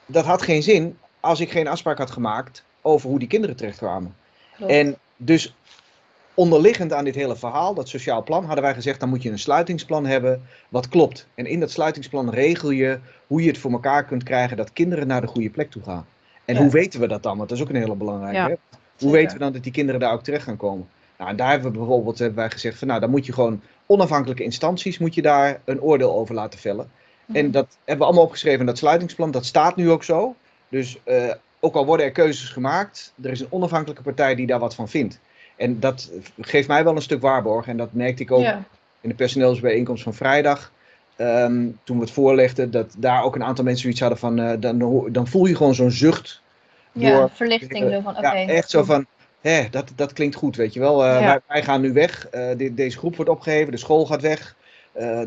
dat had geen zin als ik geen afspraak had gemaakt over hoe die kinderen terechtkwamen.
Klopt.
En dus onderliggend aan dit hele verhaal, dat sociaal plan, hadden wij gezegd, dan moet je een sluitingsplan hebben wat klopt. En in dat sluitingsplan regel je hoe je het voor elkaar kunt krijgen dat kinderen naar de goede plek toe gaan. En
Ja.
hoe weten we dat dan? Want dat is ook een hele belangrijke.
Ja.
Hè? Hoe weten we dan dat die kinderen daar ook terecht gaan komen? Nou, en daar hebben we bijvoorbeeld hebben wij gezegd van nou, dan moet je gewoon onafhankelijke instanties moet je daar een oordeel over laten vellen.
Mhm.
En dat hebben we allemaal opgeschreven in dat sluitingsplan. Dat staat nu ook zo. Dus eh, ook al worden er keuzes gemaakt, er is een onafhankelijke partij die daar wat van vindt. En dat geeft mij wel een stuk waarborg. En dat merkte ik ook
Ja.
in de personeelsbijeenkomst van vrijdag. ehm, toen we het voorlegden, dat daar ook een aantal mensen zoiets hadden van, eh, dan, dan voel je gewoon zo'n zucht
ja,
door-
verlichting van,
ja, echt zo van, hè, dat, dat klinkt goed, weet je wel. Eh,
Ja.
wij, wij gaan nu weg, Eh, de- deze groep wordt opgegeven, de school gaat weg.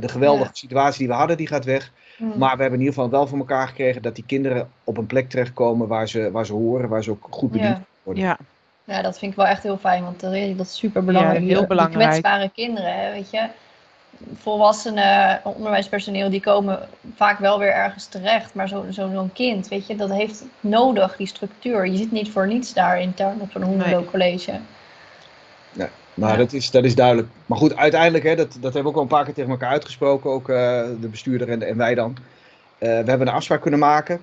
De geweldige situatie die we hadden, die gaat weg.
Mm.
Maar we hebben in ieder geval wel voor elkaar gekregen dat die kinderen op een plek terechtkomen waar ze, waar ze horen, waar ze ook goed bediend
Ja.
worden.
Ja,
Ja, dat vind ik wel echt heel fijn, want eh, dat is super belangrijk.
Ja, heel
Die
belangrijk.
kwetsbare kinderen, hè, weet je. Volwassenen, onderwijspersoneel, die komen vaak wel weer ergens terecht. Maar zo'n zo, zo'n kind, weet je, dat heeft nodig, die structuur. Je zit niet voor niets daar intern op zo'n Hoendelo
Nee.
Nou,
Ja.
dat, is, dat is duidelijk. Maar goed, uiteindelijk, hè, dat, dat hebben we ook al een paar keer tegen elkaar uitgesproken, ook eh, de bestuurder en, en wij dan. Eh, we hebben een afspraak kunnen maken,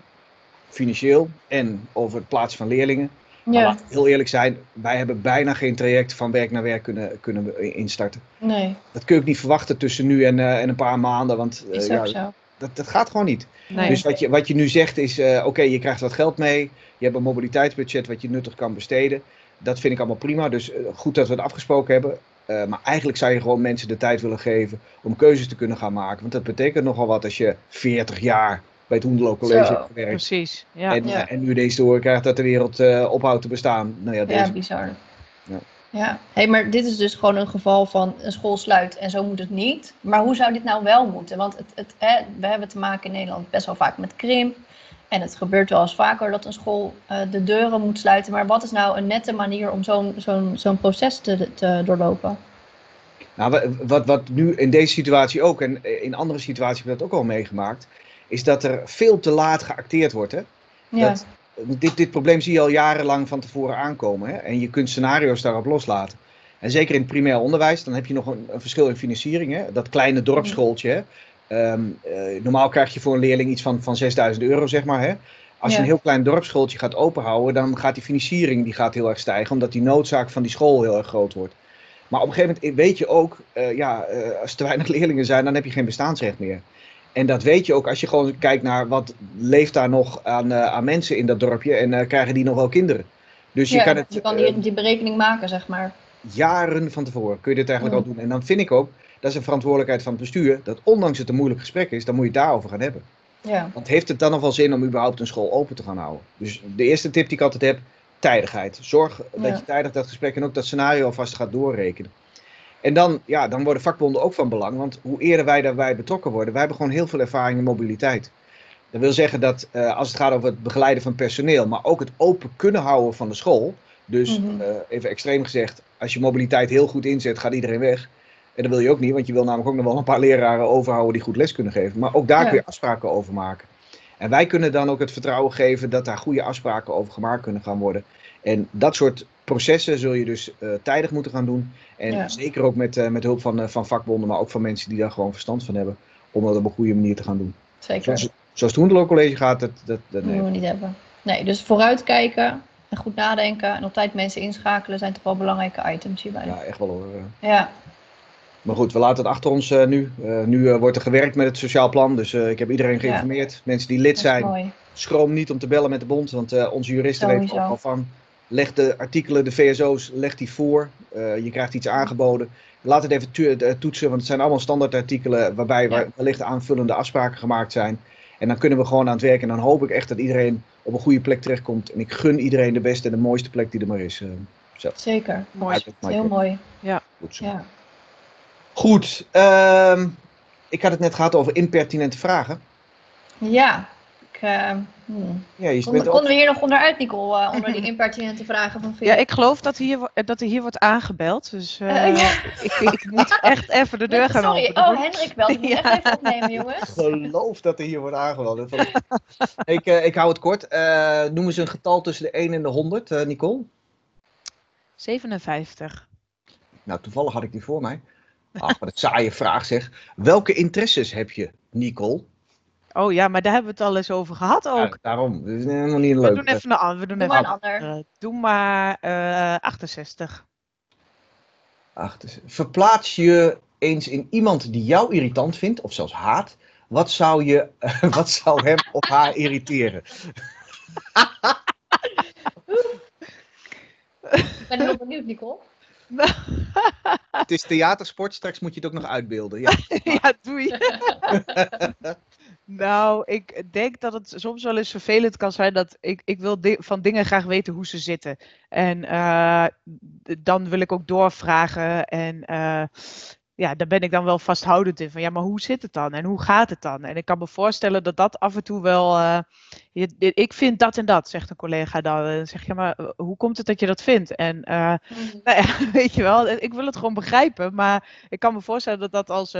financieel en over het plaatsen van leerlingen. Maar
Ja,
we heel eerlijk zijn, wij hebben bijna geen traject van werk naar werk kunnen, kunnen instarten.
nee,
Dat kun je ook niet verwachten tussen nu en, eh, en een paar maanden, want
is
ja,
zo.
dat, dat gaat gewoon niet.
nee.
Dus wat je, wat je nu zegt is, oké, je krijgt wat geld mee, je hebt een mobiliteitsbudget wat je nuttig kan besteden. Dat vind ik allemaal prima, dus eh, goed dat we het afgesproken hebben. Eh, maar eigenlijk zou je gewoon mensen de tijd willen geven om keuzes te kunnen gaan maken. Want dat betekent nogal wat als je 40 jaar bij het Hoendelo College
Zo.
hebt gewerkt.
precies. Ja.
En,
Ja.
en nu ineens te horen krijgt dat de wereld eh, ophoudt te bestaan. Nou ja, deze
Ja, bizar.
Ja.
Ja, hey, maar dit is dus gewoon een geval van een school sluit en zo moet het niet. Maar hoe zou dit nou wel moeten? Want het, het, hè, we hebben te maken in Nederland best wel vaak met krimp. En het gebeurt wel eens vaker dat een school eh, de deuren moet sluiten. Maar wat is nou een nette manier om zo'n zo'n zo'n proces te, te doorlopen?
Nou, wa- wat, wat nu in deze situatie ook, en in andere situaties hebben we dat ook al meegemaakt, is dat er veel te laat geacteerd wordt. Hè?
Ja,
Dat- Dit, dit probleem zie je al jarenlang van tevoren aankomen. Hè? En je kunt scenario's daarop loslaten. En zeker in het primair onderwijs, dan heb je nog een, een verschil in financiering. Hè? Dat kleine dorpsschooltje. Hè? Ehm, eh, normaal krijg je voor een leerling iets van, van 6000 euro, zeg maar. Hè? Als je een heel klein dorpsschooltje gaat openhouden, dan gaat die financiering die gaat heel erg stijgen, omdat die noodzaak van die school heel erg groot wordt. Maar op een gegeven moment weet je ook, eh, ja, eh, als er te weinig [laughs] leerlingen zijn, dan heb je geen bestaansrecht meer. En dat weet je ook als je gewoon kijkt naar wat leeft daar nog aan, aan mensen in dat dorpje en krijgen die nog wel kinderen. Dus je kan het.
je kan die, die berekening maken, zeg maar.
jaren van tevoren kun je dit eigenlijk al doen. En dan vind ik ook, dat is een verantwoordelijkheid van het bestuur, dat ondanks het een moeilijk gesprek is, dan moet je het daarover gaan hebben.
Ja.
Want heeft het dan nog wel zin om überhaupt een school open te gaan houden? Dus de eerste tip die ik altijd heb, tijdigheid. Zorg dat
Ja.
je tijdig dat gesprek en ook dat scenario alvast gaat doorrekenen. En dan, ja, dan worden vakbonden ook van belang, want hoe eerder wij daarbij betrokken worden, wij hebben gewoon heel veel ervaring in mobiliteit. Dat wil zeggen dat eh, als het gaat over het begeleiden van personeel, maar ook het open kunnen houden van de school. Dus
Mhm.
eh, even extreem gezegd, als je mobiliteit heel goed inzet, gaat iedereen weg. En dat wil je ook niet, want je wil namelijk ook nog wel een paar leraren overhouden die goed les kunnen geven. Maar ook daar
Ja.
kun je afspraken over maken. En wij kunnen dan ook het vertrouwen geven dat daar goede afspraken over gemaakt kunnen gaan worden. En dat soort processen zul je dus eh, tijdig moeten gaan doen. En
Ja.
zeker ook met, eh, met hulp van, eh, van vakbonden, maar ook van mensen die daar gewoon verstand van hebben. Om dat op een goede manier te gaan doen.
Zeker.
Zoals, zoals het Hoenderloo College gaat, dat, dat, dat nee.
moeten we niet hebben. Nee, dus vooruitkijken en goed nadenken en op tijd mensen inschakelen zijn toch wel belangrijke items hierbij. Ja.
Echt wel hoor.
ja.
Maar goed, we laten het achter ons eh, nu. Eh, nu eh, wordt er gewerkt met het sociaal plan, dus eh, ik heb iedereen geïnformeerd. Mensen die lid zijn,
mooi.
schroom niet om te bellen met de bond, want eh, onze juristen weten er
Sowieso.
ook al van. Leg de artikelen, de VSO's, leg die voor. Eh, je krijgt iets aangeboden. Laat het even toetsen, want het zijn allemaal standaardartikelen waarbij
Ja.
wellicht aanvullende afspraken gemaakt zijn. En dan kunnen we gewoon aan het werk. En dan hoop ik echt dat iedereen op een goede plek terechtkomt. En ik gun iedereen de beste en de mooiste plek die er maar is. zo.
Zeker.
Mooi.
Heel mooi.
Goed zo.
Ja.
Goed, ehm, ik had het net gehad over impertinente vragen.
Ja. Ik, eh, hmm.
Ja, je
Konden,
bent ook...
konden we hier nog onderuit, Nicole, eh, onder die [laughs] impertinente vragen van Philip?
Ja, ik geloof dat, hier, wo- dat er hier wordt aangebeld. Dus eh,
Eh, ja.
ik, ik moet [laughs] echt even de deur gaan
Sorry,
openen.
oh Hendrik wel. Ik moet
Ja.
echt even opnemen, jongens.
geloof dat er hier wordt aangewonnen. ik, eh, ik hou het kort. Eh noem eens een getal tussen de 1 en de 100, eh, Nicole.
57.
Nou, toevallig had ik die voor mij. Ach, wat een saaie vraag zeg. Welke interesses heb je, Nicole?
Oh ja, maar daar hebben we het al eens over gehad ook.
Ja, daarom. Dat is helemaal niet
we
leuk.
doen even een ander. We doen
Doe
even
maar een ander.
Doe maar eh, 68.
Ach, dus verplaats je eens in iemand die jou irritant vindt, of zelfs haat. Wat zou, je, [laughs] wat zou hem of haar irriteren?
Ik ben heel benieuwd, Nicole. [laughs]
Het is theatersport, straks moet je het ook nog uitbeelden. Ja. [laughs]
ja, doei. [laughs] nou, ik denk dat het soms wel eens vervelend kan zijn dat ik, ik wil di- van dingen graag weten hoe ze zitten. En eh, dan wil ik ook doorvragen en eh, ja, daar ben ik dan wel vasthoudend in. Van ja, maar hoe zit het dan en hoe gaat het dan? En ik kan me voorstellen dat dat af en toe wel, eh, je- ik vind dat en dat, zegt een collega dan. En dan zeg je, maar eh, hoe komt het dat je dat vindt? En eh, nou ja, [laughs] weet je wel, ik wil het gewoon begrijpen, maar ik kan me voorstellen dat dat als,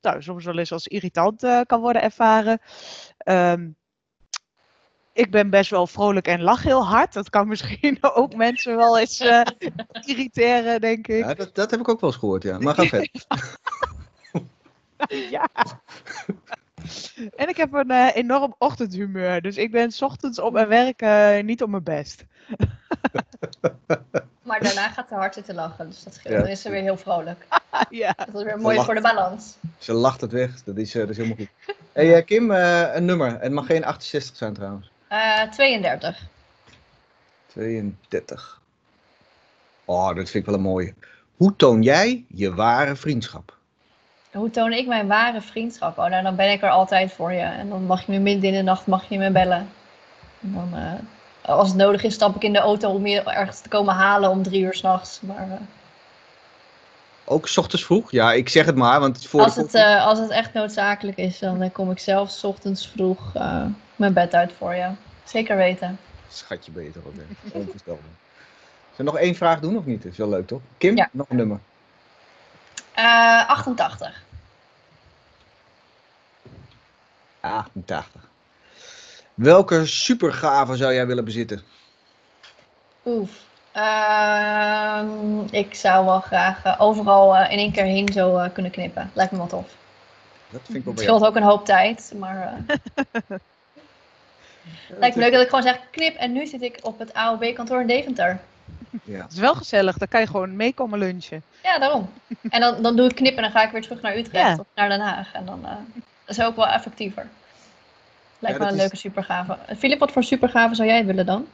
nou, soms wel eens als irritant kan worden ervaren. Ehm, ik ben best wel vrolijk en lach heel hard. Dat kan [laughs] misschien ook mensen wel eens eh, [laughs] irriteren, denk ik.
Ja, dat, dat heb ik ook wel eens gehoord, ja. Maar ga [laughs] verder.
Ja. En ik heb een eh, enorm ochtendhumeur, dus ik ben 's ochtends op mijn werk eh, niet op mijn best.
Maar daarna gaat ze hard zitten lachen, dus dat scheelt.
Ja.
Dan is ze weer heel vrolijk.
ja.
Dat is weer mooi
lacht.
voor de balans.
Ze lacht het weg. Dat is, dat is helemaal goed. hey, Kim, eh, een nummer. Het mag geen 68 zijn trouwens.
Eh 32.
32. Oh, dat vind ik wel een mooie. Hoe toon jij je ware vriendschap?
Hoe toon ik mijn ware vriendschap? Oh, nou, dan ben ik er altijd voor je. En dan mag je me midden in de nacht mag je me bellen. En dan, eh, als het nodig is, stap ik in de auto om je ergens te komen halen om drie uur s'nachts. Maar eh,
Ook 's ochtends vroeg? Ja, ik zeg het maar, want voor
als, het, als het echt noodzakelijk is, dan kom ik zelf 's ochtends vroeg mijn bed uit voor je. Zeker weten.
Schatje toch ook, hè? Onvoorstelbaar. Zullen we nog één vraag doen of niet? Dat is wel leuk, toch? Kim,
Ja.
nog een nummer.
Eh 88.
88. Welke supergave zou jij willen bezitten?
Oef. Ehm, ik zou wel graag eh, overal eh, in één keer heen zo eh, kunnen knippen. Lijkt me wel tof.
Dat vind ik wel
Het scheelt ook een hoop tijd, maar eh, [laughs] lijkt me leuk dat ik gewoon zeg knip en nu zit ik op het AOB-kantoor in Deventer.
Ja.
Het is wel gezellig, dan kan je gewoon meekomen lunchen.
Ja, daarom. [laughs] En dan, dan doe ik knip en dan ga ik weer terug naar Utrecht
Ja.
of naar Den Haag. En dan eh, dat is ook wel effectiever. Lijkt
Ja,
me een
is-
leuke supergave. Filip, wat voor supergave zou jij willen dan?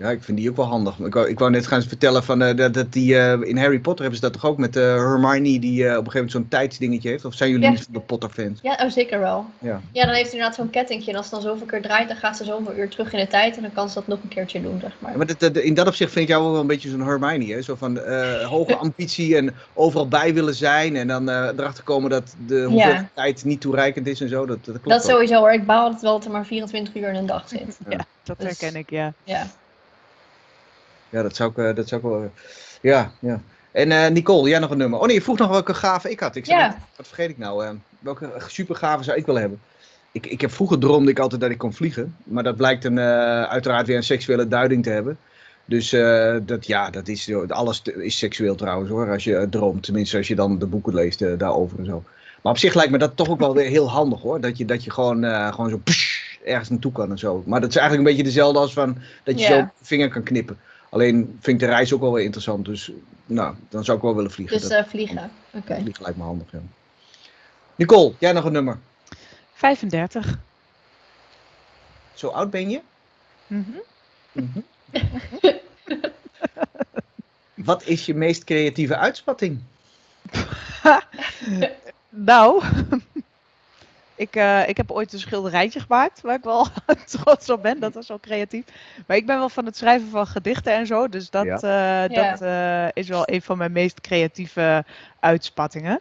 Ja, ik vind die ook wel handig. Ik wou, ik wou net gaan vertellen van, eh, dat, dat die, eh, in Harry Potter hebben ze dat toch ook met eh, Hermione die eh, op een gegeven moment zo'n tijdsdingetje heeft? Of zijn jullie
Ja.
niet van de Potter fans?
Ja, oh, zeker wel.
Ja.
Ja, dan heeft hij inderdaad zo'n kettingje. En als het dan zoveel keer draait, dan gaat ze zoveel uur terug in de tijd. En dan kan ze dat nog een keertje doen, zeg maar.
Ja, maar dat, dat- in dat opzicht vind ik jou wel een beetje zo'n Hermione, hè? Zo van eh, hoge [laughs] ambitie en overal bij willen zijn en dan eh, erachter komen dat de hoeveelheid tijd niet toereikend is en zo. Dat, dat klopt
Dat sowieso hoor. Ik baal altijd wel dat er maar 24 uur in een dag zit.
Ja. [laughs]
Ja, dat
Dus-
herken ik, ja.
Ja.
Ja, dat zou ik, eh, dat zou ik wel. Ja, ja. En eh, Nicole, jij nog een nummer? Oh nee, je vroeg nog welke gave ik had. Ik zei
Ja.
wat vergeet ik nou? eh, welke super gave zou ik willen hebben? Ik, ik heb vroeger droomde ik altijd dat ik kon vliegen. Maar dat blijkt een, eh, uiteraard weer een seksuele duiding te hebben. Dus eh, dat, ja, dat is, alles is seksueel trouwens hoor, als je eh, droomt. Tenminste, als je dan de boeken leest eh, daarover en zo. Maar op zich lijkt me dat toch ook wel weer heel handig hoor. Dat je, dat je gewoon, eh, gewoon zo psh, ergens naartoe kan en zo. Maar dat is eigenlijk een beetje dezelfde als van dat je
Ja.
zo vinger kan knippen. Alleen vind ik de reis ook wel weer interessant. Dus nou, dan zou ik wel willen vliegen.
Dus
dat
eh, vliegen. Oké.
vliegen lijkt me handig, ja. Nicole, jij nog een nummer.
35.
Zo oud ben je?
Mhm.
Mhm. [laughs] Wat is je meest creatieve uitspatting? [laughs]
Nou, ik, eh, ik heb ooit een schilderijtje gemaakt waar ik wel [laughs] trots op ben. Dat was wel creatief. Maar ik ben wel van het schrijven van gedichten en zo. Dus dat,
Ja.
eh, dat eh, is wel een van mijn meest creatieve uitspattingen.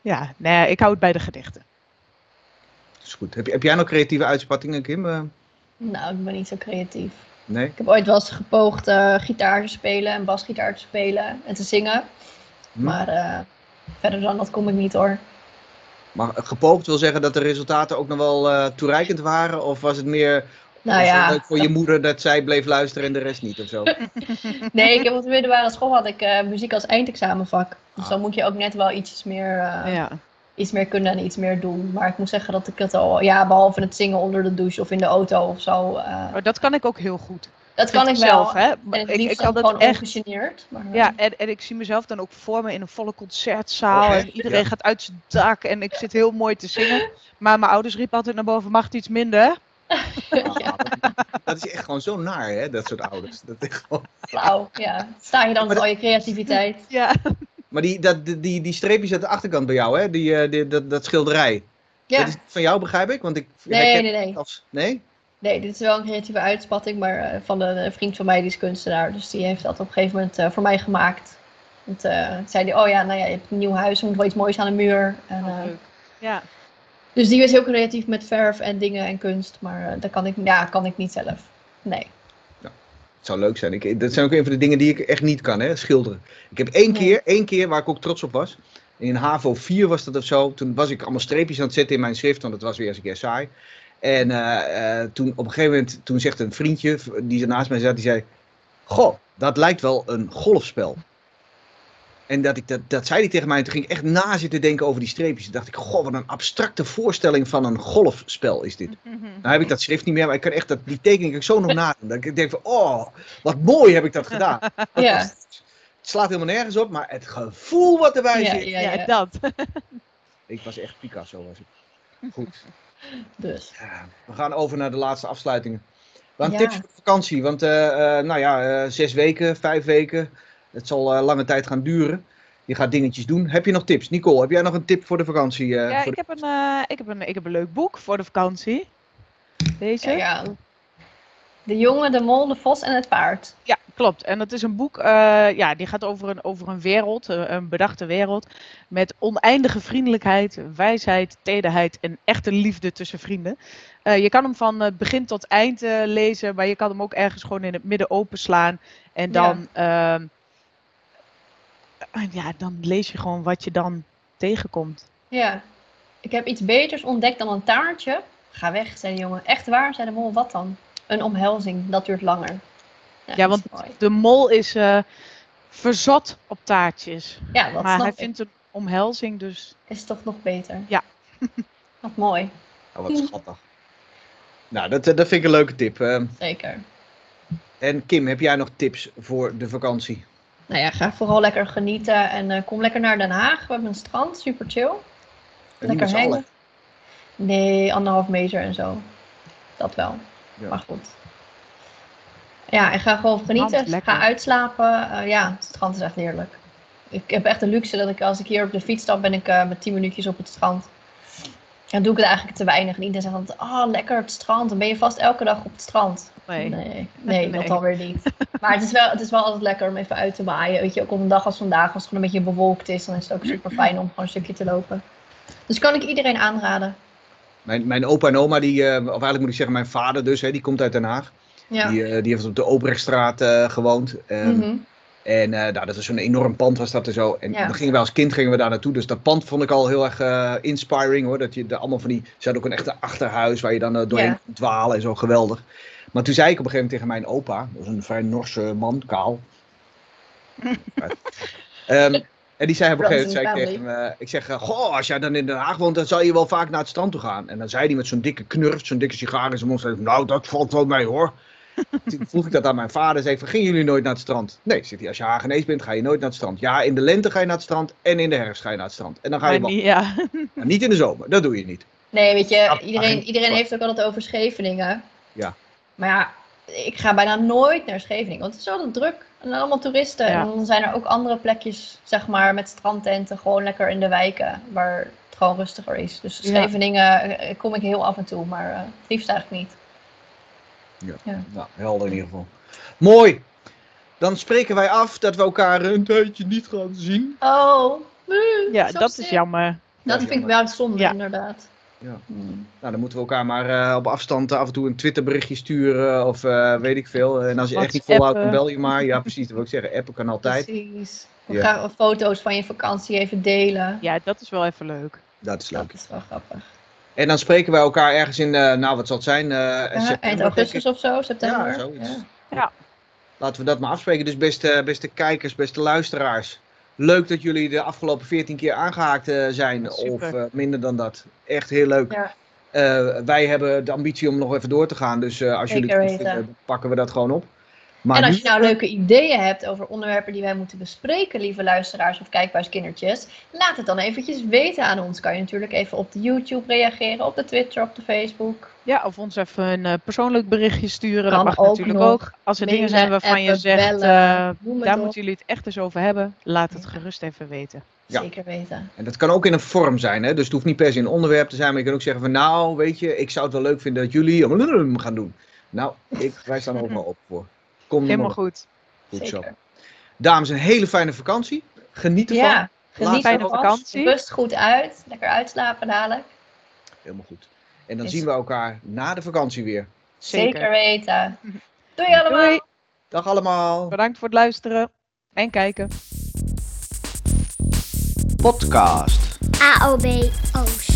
Ja, nee, ik hou het bij de gedichten.
Dat is goed. Heb, heb jij nog creatieve uitspattingen, Kim?
Nou, ik ben niet zo creatief.
nee?
Ik heb ooit wel eens gepoogd eh, gitaar te spelen en basgitaar te spelen en te zingen.
Hm.
Maar eh, verder dan dat kom ik niet hoor.
Maar gepoogd wil zeggen dat de resultaten ook nog wel eh, toereikend waren? Of was het meer
Nou
was het
ja,
leuk voor je moeder dat zij bleef luisteren en de rest niet of zo? [laughs]
nee, ik heb op de middelbare school had ik eh, muziek als eindexamenvak. Dus
Ah.
dan moet je ook net wel iets meer, eh,
ja.
Iets meer kunnen en iets meer doen. Maar ik moet zeggen dat ik het al, ja, behalve het zingen onder de douche of in de auto of zo. eh,
Maar dat kan ik ook heel goed.
dat kan ik wel.
zelf, hè?
En het
Ik, ik kan dat echt.
Maar, eh,
Ja, en, en ik zie mezelf dan ook voor me in een volle concertzaal.
Oh,
en iedereen
Ja.
gaat uit zijn dak en ik zit heel mooi te zingen. Maar mijn ouders riepen altijd naar boven, mag het iets minder? [laughs]
ja,
Dat is echt gewoon zo naar, hè, dat soort ouders. Dat is gewoon...
flauw. Ja. Sta je dan met
dat-
al je creativiteit?
Ja,
Maar die, dat, die, die, die streepjes aan de achterkant bij jou, hè? Die, eh, die, dat, dat schilderij.
Ja.
Dat is van jou, begrijp ik? Want ik
Nee, nee, nee.
het als... Nee?
Nee, dit is wel een creatieve uitspatting, maar eh, van een, een vriend van mij, die is kunstenaar. Dus die heeft dat op een gegeven moment eh, voor mij gemaakt. Want, eh, toen zei hij, oh ja, nou ja, je hebt een nieuw huis, er moet wel iets moois aan de muur. En,
Oh,
eh,
ja.
dus die is heel creatief met verf en dingen en kunst, maar eh, dat kan ik, ja, kan ik niet zelf. Nee.
Het zou leuk zijn. Ik, dat zijn ook een van de dingen die ik echt niet kan, hè? Schilderen. Ik heb één keer, één keer waar ik ook trots op was. In HAVO 4 was dat of zo. Toen was ik allemaal streepjes aan het zetten in mijn schrift, want dat was weer eens een keer saai. En eh, eh, toen op een gegeven moment, toen zegt een vriendje die naast mij zat, die zei... Goh, dat lijkt wel een golfspel. En dat, ik, dat, dat zei hij tegen mij en toen ging ik echt na zitten denken over die streepjes. Toen dacht ik, goh, wat een abstracte voorstelling van een golfspel is dit. Nou heb ik dat schrift niet meer, maar ik kan echt dat, die tekening ik zo nog nadenken. Dat ik denk van, oh, wat mooi heb ik dat gedaan. [laughs] Dat
Ja.
was- het slaat helemaal nergens op, maar het gevoel wat erbij
Ja,
zit.
ja,
Ja,
ja.
dat. [laughs]
Ik was echt Picasso, was ik. Goed. [laughs]
Dus.
Ja, we gaan over naar de laatste afsluitingen.
Ja.
tips voor vakantie, want eh, eh, nou ja, eh, zes weken, vijf weken. Het zal eh, lange tijd gaan duren. Je gaat dingetjes doen. Heb je nog tips? Nicole, heb jij nog een tip voor de vakantie? eh,
Ja,
voor
ik heb, een, eh, ik, heb een, ik heb een leuk boek voor de vakantie. Deze?
Kijk aan. De jongen, de mol, de vos en het paard.
Ja, klopt. En dat is een boek, eh, ja, die gaat over een, over een wereld, een bedachte wereld, met oneindige vriendelijkheid, wijsheid, tederheid en echte liefde tussen vrienden. Eh, je kan hem van begin tot eind lezen, maar je kan hem ook ergens gewoon in het midden openslaan. En dan, ehm, eh, ja, dan lees je gewoon wat je dan tegenkomt.
Ja. Ik heb iets beters ontdekt dan een taartje. Ga weg, zei de jongen. Echt waar, zei de mol. Wat dan? Een omhelzing, dat duurt langer.
Ja, want de mol is eh, verzot op taartjes,
Ja, dat
maar
snap
hij
ik.
vindt een omhelzing dus...
Is toch nog beter.
Ja. [laughs]
Wat mooi,
Oh, wat schattig. Nou, dat, eh, dat vind ik een leuke tip. Eh,
zeker.
en Kim, heb jij nog tips voor de vakantie?
Nou ja, ga vooral lekker genieten en eh, kom lekker naar Den Haag. We hebben een strand, super chill.
En
Lekker hangen. Nee, anderhalf meter en zo. Dat wel.
Ja.
Maar goed. Ja, en ga gewoon genieten.
Strand.
Ga uitslapen. Eh, ja, het strand is echt heerlijk. Ik heb echt de luxe dat ik als ik hier op de fiets stap, ben ik eh, met 10 minuutjes op het strand. Dan doe ik het eigenlijk te weinig. En iedereen zegt altijd, oh lekker het strand. Dan ben je vast elke dag op het strand.
Nee.
Nee, nee, [laughs]
Nee.
dat alweer niet. Maar het is, wel, het is wel altijd lekker om even uit te waaien. Weet je, ook op een dag als vandaag, als het gewoon een beetje bewolkt is, dan is het ook super fijn om gewoon een stukje te lopen. Dus kan ik iedereen aanraden.
Mijn, mijn opa en oma, die, eh, of eigenlijk moet ik zeggen mijn vader dus, hè, die komt uit Den Haag.
Ja.
Die, eh, die heeft op de Obrechtstraat eh, gewoond.
Mhm.
En eh, nou, dat is zo'n enorm pand was dat er zo. En
Ja.
dan gingen wij als kind gingen we daar naartoe. Dus dat pand vond ik al heel erg eh, inspiring hoor. Dat je er allemaal van die. Ze hadden ook een echte achterhuis waar je dan eh, doorheen
Ja.
kon dwalen en zo geweldig. Maar toen zei ik op een gegeven moment tegen mijn opa, dat was een vrij Norse man, kaal. [laughs] Ehm, en die zei op een gegeven moment, zei ik tegen hem, ik zeg, goh, als jij dan in Den Haag woont, dan zal je wel vaak naar het strand toe gaan. En dan zei hij met zo'n dikke knurf, zo'n dikke sigaar in zijn mond, zei, nou, dat valt wel mee hoor. Toen vroeg ik dat aan mijn vader, zei ik, van, gingen jullie nooit naar het strand? Nee, zegt hij, als je Hagenees bent, ga je nooit naar het strand. Ja, in de lente ga je naar het strand en in de herfst ga je naar het strand. En dan ga je
Maar
wel.
niet, ja.
Maar niet in de zomer, dat doe je niet.
Nee, weet je, iedereen, iedereen heeft ook altijd over Scheveningen.
Ja.
Maar ja, ik ga bijna nooit naar Scheveningen, want het is altijd druk. En allemaal toeristen.
Ja.
En dan zijn er ook andere plekjes, zeg maar, met strandtenten, gewoon lekker in de wijken, waar het gewoon rustiger is. Dus. Scheveningen eh, kom ik heel af en toe, maar eh, het liefst eigenlijk niet.
Nou, helder in ieder geval. Mooi. Dan spreken wij af dat we elkaar een tijdje niet gaan zien.
Oh,
Ja,
zo
dat is jammer.
Dat
is
vind ik wel zonde,
Ja.
inderdaad.
Ja.
Hmm.
Nou, dan moeten we elkaar maar eh, op afstand af en toe een Twitterberichtje sturen of eh, weet ik veel. En als je echt niet volhoudt, dan bel je maar. Ja, precies. Dat wil ik zeggen. Appen kan altijd.
Precies.
Ja.
Ga foto's van je vakantie even delen.
Ja, dat is wel even leuk.
Dat is leuk.
Dat is wel grappig.
En dan spreken wij elkaar ergens in, eh, nou wat zal het zijn? eh,
Ja,
september,
eind augustus of zo, september.
Ja, zoiets.
Ja.
Laten we dat maar afspreken. Dus beste, beste kijkers, beste luisteraars. Leuk dat jullie de afgelopen 14 keer aangehaakt eh, zijn.
Super.
Of eh, minder dan dat. Echt heel leuk.
Ja.
Eh, wij hebben de ambitie om nog even door te gaan. Dus eh, als jullie het vinden, pakken we dat gewoon op. Maar
En als je nou leuke ideeën hebt over onderwerpen die wij moeten bespreken, lieve luisteraars of kijkbuiskindertjes, laat het dan eventjes weten aan ons. Kan je natuurlijk even op de YouTube reageren, op de Twitter, op de Facebook.
Ja, of ons even een eh, persoonlijk berichtje sturen.
Kan
dat mag
ook
natuurlijk
nog.
ook. Als er dingen zijn waarvan je zegt,
bellen,
eh, daar
op.
moeten jullie het echt eens over hebben. Laat het gerust even weten.
Ja.
Zeker weten.
En dat kan ook in een vorm zijn. Hè? Dus het hoeft niet per se een onderwerp te zijn. Maar je kan ook zeggen van nou, weet je, ik zou het wel leuk vinden dat jullie [laughs] gaan doen. Nou, ik, wij staan overal [laughs] op voor. Kom
Helemaal goed.
zo. Dames, een hele fijne vakantie. Geniet ervan.
Ja, geniet
Fijne
ervan.
vakantie.
Rust goed uit. Lekker uitslapen dadelijk.
Helemaal goed. En dan
Is-
zien we elkaar na de vakantie weer.
Zeker, weten. [laughs] Doei allemaal.
Doei.
Dag allemaal.
Bedankt voor het luisteren en kijken.
Podcast.
AOB Oost.